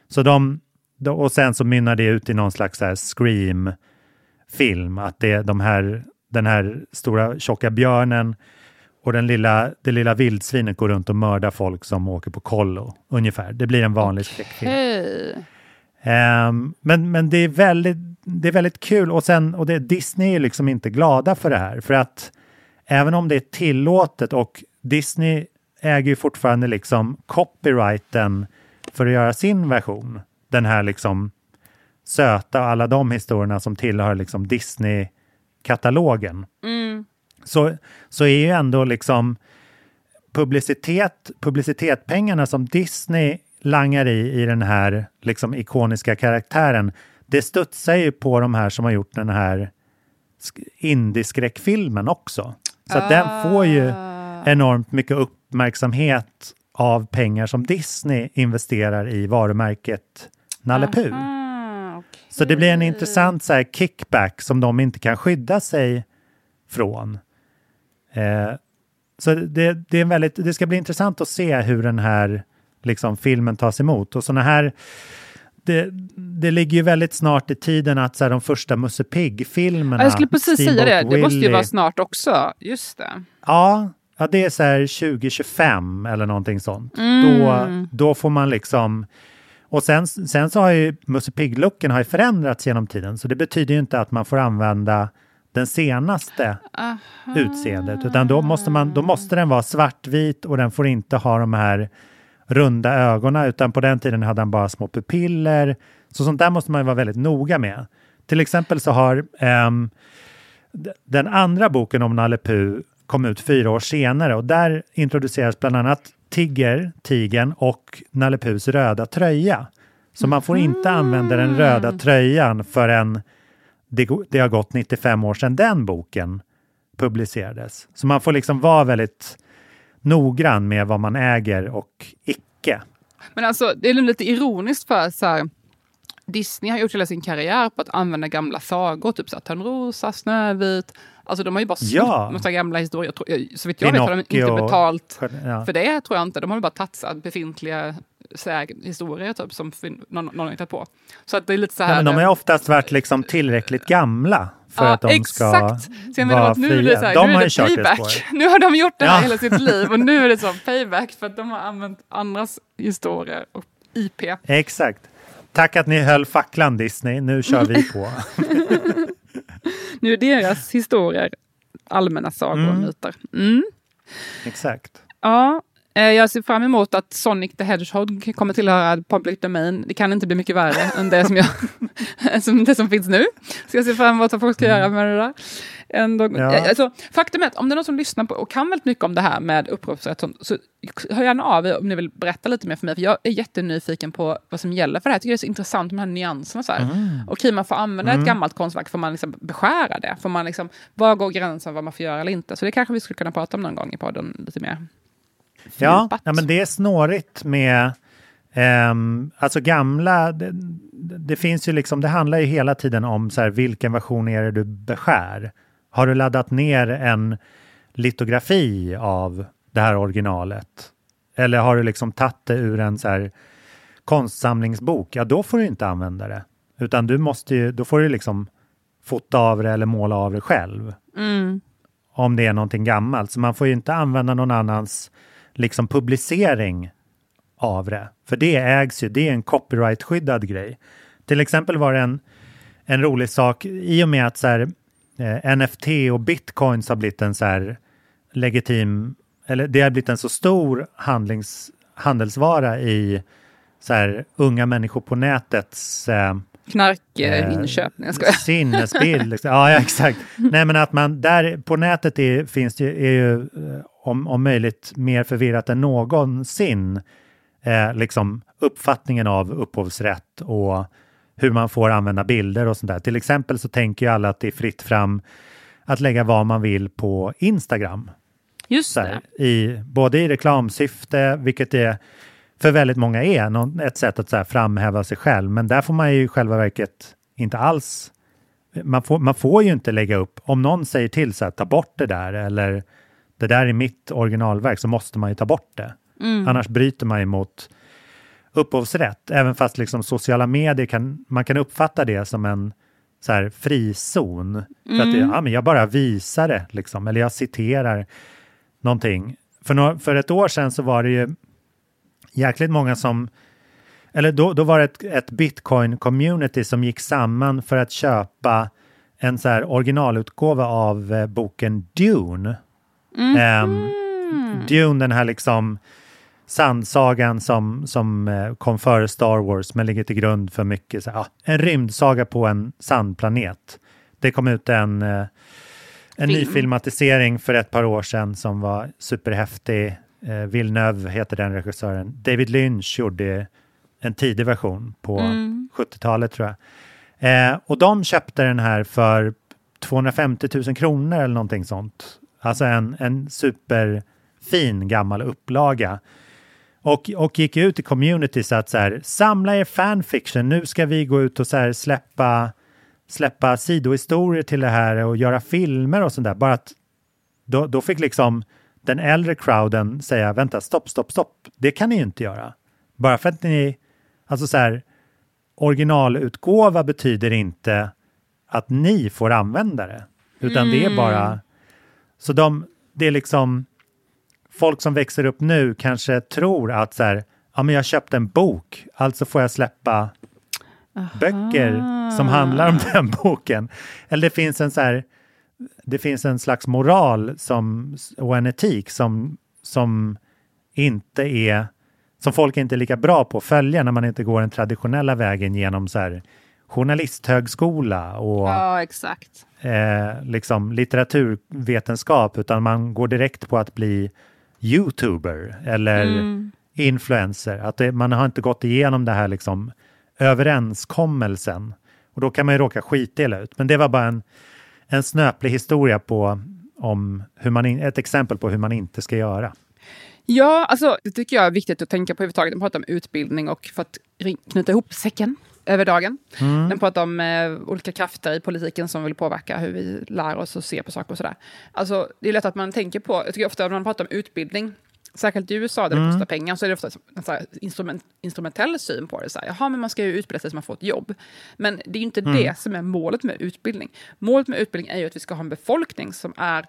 Så de, och sen så mynnar det ut i någon slags scream-film, att det är de här, den här stora tjocka björnen och den lilla, det lilla vildsvinet går runt och mördar folk som åker på kollo, ungefär. Det blir en vanlig skräckfilm. Ehm, men men det, är väldigt, det är väldigt kul och, sen, och det, Disney är liksom inte glada för det här. För att även om det är tillåtet och Disney äger ju fortfarande liksom copyrighten för att göra sin version. Den här liksom söta och alla de historierna som tillhör liksom Disney-katalogen. Så, så är ju ändå liksom publicitet, publicitetpengarna som Disney langar i i den här liksom ikoniska karaktären, det studsar ju på de här som har gjort den här sk- indieskräckfilmen också. Så att den får ju enormt mycket uppmärksamhet av pengar som Disney investerar i varumärket Nalle Puh. Ah, okej. Så det blir en intressant så här, kickback som de inte kan skydda sig från. Eh, så det, det, är en väldigt, det ska bli intressant att se hur den här liksom, filmen tas emot. Och såna här, det, det ligger ju väldigt snart i tiden att så här, de första Musse Pigg-filmerna... Ja, Jag skulle precis säga det. Steamboat Det måste ju vara snart också. Just det. Ja, ja, det är så här 2025 eller någonting sånt. Mm. Då, då får man liksom... Och sen, sen så har ju Musse Pigg-looken har ju förändrats genom tiden, så det betyder ju inte att man får använda den senaste utseendet, utan då måste, man, då måste den vara svartvit och den får inte ha de här runda ögonen, utan på den tiden hade han bara små pupiller. Så sånt där måste man vara väldigt noga med. Till exempel så har d- den andra boken om Nalle Puh kom ut fyra år senare och där introduceras bland annat Tigger, tigern och Nalle Puhs röda tröja. Så man får inte använda den röda tröjan förrän det, det har gått 95 år sedan den boken publicerades. Så man får liksom vara väldigt noggrann med vad man äger och icke. Men alltså, det är lite ironiskt för så här, Disney har gjort hela sin karriär på att använda gamla sagor, typ så Törnrosa, Snövit. Alltså de har ju bara snott Ja. massa gamla historier. Så vitt jag vet har de inte Pinocchio. betalt Ja. för det, tror jag inte. De har ju bara tagit befintliga säg, historier typ, som någon, någon har hittat på. Så att det är lite så här... Ja, men de har oftast varit liksom tillräckligt gamla för Ja, att de ska exakt. Så jag vara nu är fria. det, så här, de nu har är det det payback. [LAUGHS] Nu har de gjort det här Ja. hela sitt liv och nu är det som [LAUGHS] payback för att de har använt andras historier och IP. Exakt. Tack att ni höll facklan Disney. Nu kör vi på. [LAUGHS] Nu är deras historier allmänna sagor och myter. Mm. Exakt. Ja, jag ser fram emot att Sonic the Hedgehog kommer tillhöra public domain. Det kan inte bli mycket värre än det som, jag, [LAUGHS] som, det som finns nu. Så jag ser fram emot vad folk ska Mm. göra med det där. Ändå, Ja. alltså, faktum är att om det är någon som lyssnar på och kan väldigt mycket om det här med upphovsrätt, så, hör gärna av er om ni vill berätta lite mer för mig. För jag är jättenyfiken på vad som gäller för det här. Jag tycker det är så intressant med de här nyanserna. Så här. Mm. Okej, man får använda ett gammalt konstverk, får man liksom beskära det? Får man liksom, var går gränsen vad man får göra eller inte? Så det kanske vi skulle kunna prata om någon gång i podden lite mer. Ja, ja, men det är snårigt med ehm, alltså gamla, det, det finns ju liksom, det handlar ju hela tiden om så här, vilken version är det du beskär? Har du laddat ner en litografi av det här originalet? Eller har du liksom tagit det ur en så här konstsamlingsbok? Ja, då får du inte använda det. Utan du måste ju, då får du liksom fota av det eller måla av det själv Mm. om det är någonting gammalt. Så man får ju inte använda någon annans liksom publicering av det. För det ägs ju, det är en copyrightskyddad grej. Till exempel var det en, en rolig sak i och med att så här, eh, NFT och bitcoins har blivit en så här legitim, eller det har blivit en så stor handlings, handelsvara i så här unga människor på nätets eh, Knarkinköp, jag skojar. Sinnesbild. Liksom. Ja, ja, exakt. [LAUGHS] Nej, men att man där på nätet är, finns det, ju- är ju eh, om, om möjligt mer förvirrat än någonsin. Eh, liksom uppfattningen av upphovsrätt och hur man får använda bilder och sånt där. Till exempel så tänker ju alla att det är fritt fram att lägga vad man vill på Instagram. Just här, i, både i reklamsyfte, vilket det för väldigt många är någon, ett sätt att så här, framhäva sig själv. Men där får man ju i själva verket inte alls... Man får, man får ju inte lägga upp, om någon säger till så här, ta bort det där eller det där är mitt originalverk så måste man ju ta bort det. Annars bryter man ju mot upphovsrätt. Även fast liksom sociala medier kan, man kan uppfatta det som en så här frizon. För att det, ja, men jag bara visar det, liksom, eller jag citerar någonting. För, nå- för ett år sedan så var det ju jäkligt många som eller då, då var det ett, ett bitcoin-community som gick samman för att köpa en så här originalutgåva av eh, boken Dune. Ehm, Dune, den här liksom sandsagan som, som eh, kom före Star Wars men ligger till grund för mycket, så ja, en rymdsaga på en sandplanet. Det kom ut en, eh, en ny Film. filmatisering för ett par år sedan som var superhäftig. Eh, Villeneuve heter den regissören. David Lynch gjorde en tidig version på 70-talet tror jag. Eh, och de köpte den här för 250 000 kronor eller någonting sånt. Alltså en, en superfin gammal upplaga. Och, och gick ut i community så att så här, samla er fanfiction, nu ska vi gå ut och så här släppa, släppa sidohistorier till det här och göra filmer och sånt där. Bara att då, då fick liksom den äldre crowden säga, vänta, stopp, stopp, stopp, det kan ni ju inte göra. Bara för att ni, alltså så här, originalutgåva betyder inte att ni får använda det, utan det är bara, så de, det är liksom, folk som växer upp nu kanske tror att så här, ja men jag köpte en bok, alltså får jag släppa böcker som handlar om den boken. Eller det finns en så här, det finns en slags moral som, och en etik som, som inte är, som folk inte är lika bra på att följa när man inte går den traditionella vägen genom så här journalisthögskola och Ja, exakt. eh, liksom litteraturvetenskap utan man går direkt på att bli youtuber eller influencer. Att det, man har inte gått igenom det här liksom överenskommelsen. Och då kan man ju råka skitdela ut. Men det var bara en, en snöplig historia på om hur man in, ett exempel på hur man inte ska göra. Ja, alltså, det tycker jag är viktigt att tänka på överhuvudtaget. Den pratar om utbildning och för att knyta ihop säcken över dagen. Den pratar om eh, olika krafter i politiken som vill påverka hur vi lär oss och ser på saker och sådär. Alltså, det är lätt att man tänker på, jag tycker ofta när man pratar om utbildning, särskilt i USA där det kostar pengar, så är det ofta en så instrument, instrumentell syn på det. Så här, Jaha, men man ska ju utbilda sig så man får ett jobb. Men det är ju inte det som är målet med utbildning. Målet med utbildning är ju att vi ska ha en befolkning som är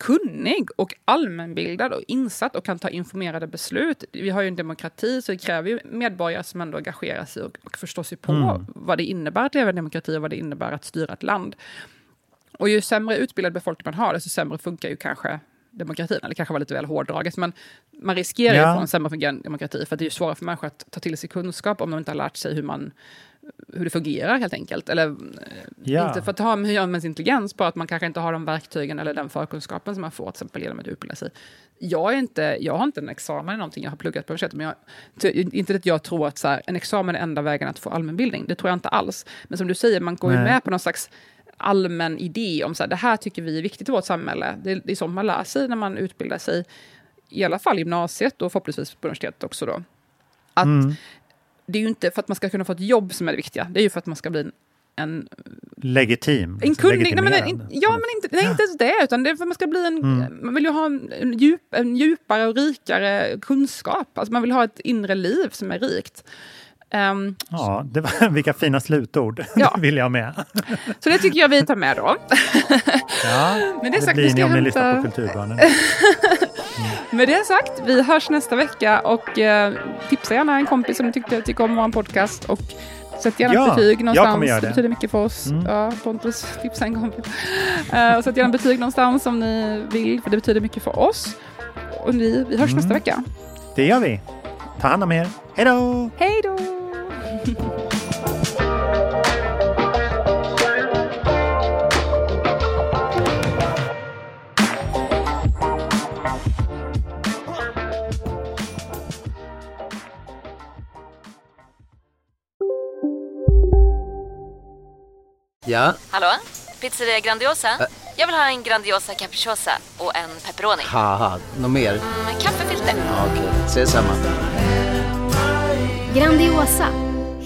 kunnig och allmänbildad och insatt och kan ta informerade beslut. Vi har ju en demokrati så det kräver ju medborgare som ändå engagerar sig och, och förstår sig på vad det innebär att leva i en demokrati och vad det innebär att styra ett land. Och ju sämre utbildad befolkning man har, desto sämre funkar ju kanske demokratin. Eller kanske var lite väl hårdraget, men man riskerar ju Ja. att få en sämre fungerande demokrati för att det är ju svårare för människor att ta till sig kunskap om de inte har lärt sig hur man hur det fungerar helt enkelt. Eller eh, Ja. inte för att ha med sin intelligens, bara att man kanske inte har de verktygen eller den förkunskapen som man får till exempel genom att utbilda sig. Jag, är inte, jag har inte en examen i någonting, jag har pluggat på universitetet, men jag, inte att jag tror att så här, en examen är enda vägen att få allmänbildning, det tror jag inte alls. Men som du säger, man går ju Nej. med på någon slags allmän idé om så här, det här tycker vi är viktigt i vårt samhälle. Det, det är sånt man lär sig när man utbildar sig, i alla fall gymnasiet och förhoppningsvis på universitetet också då. Att Mm. det är ju inte för att man ska kunna få ett jobb som är det viktiga, det är ju för att man ska bli en, en Legitim. en kunnig, nej, men, in, ja men inte, nej, inte ens det, utan det är för man ska bli en, Mm. man vill ju ha en, en, djup, en djupare och rikare kunskap. Alltså man vill ha ett inre liv som är rikt. Ehm, Ja, det var, [LAUGHS] vilka fina slutord. Ja. [LAUGHS] Det vill jag med. så det tycker jag vi tar med då. Ja, [LAUGHS] Men det är sagt, vi blir ni om ni hämta- lyssnar på Kulturbarnen. Med det sagt, vi hörs nästa vecka och eh, tipsa gärna en kompis som tyckte, tycker om vår podcast. Och sätt gärna Ja, ett betyg någonstans. det. det. betyder mycket för oss. Mm. Ja, Pontus, tipsa en kompis. Uh, och sätt gärna betyg någonstans om ni vill, för det betyder mycket för oss. Och ni, vi hörs Mm. nästa vecka. Det gör vi. Ta hand om er. Hej då! Hej då! Ja, Hallå? Pizzeria Grandiosa? Jag vill ha en Grandiosa capriciosa och en pepperoni. haha, något mer? Med kaffefilter. Ja, Okej, ses samma. Grandiosa,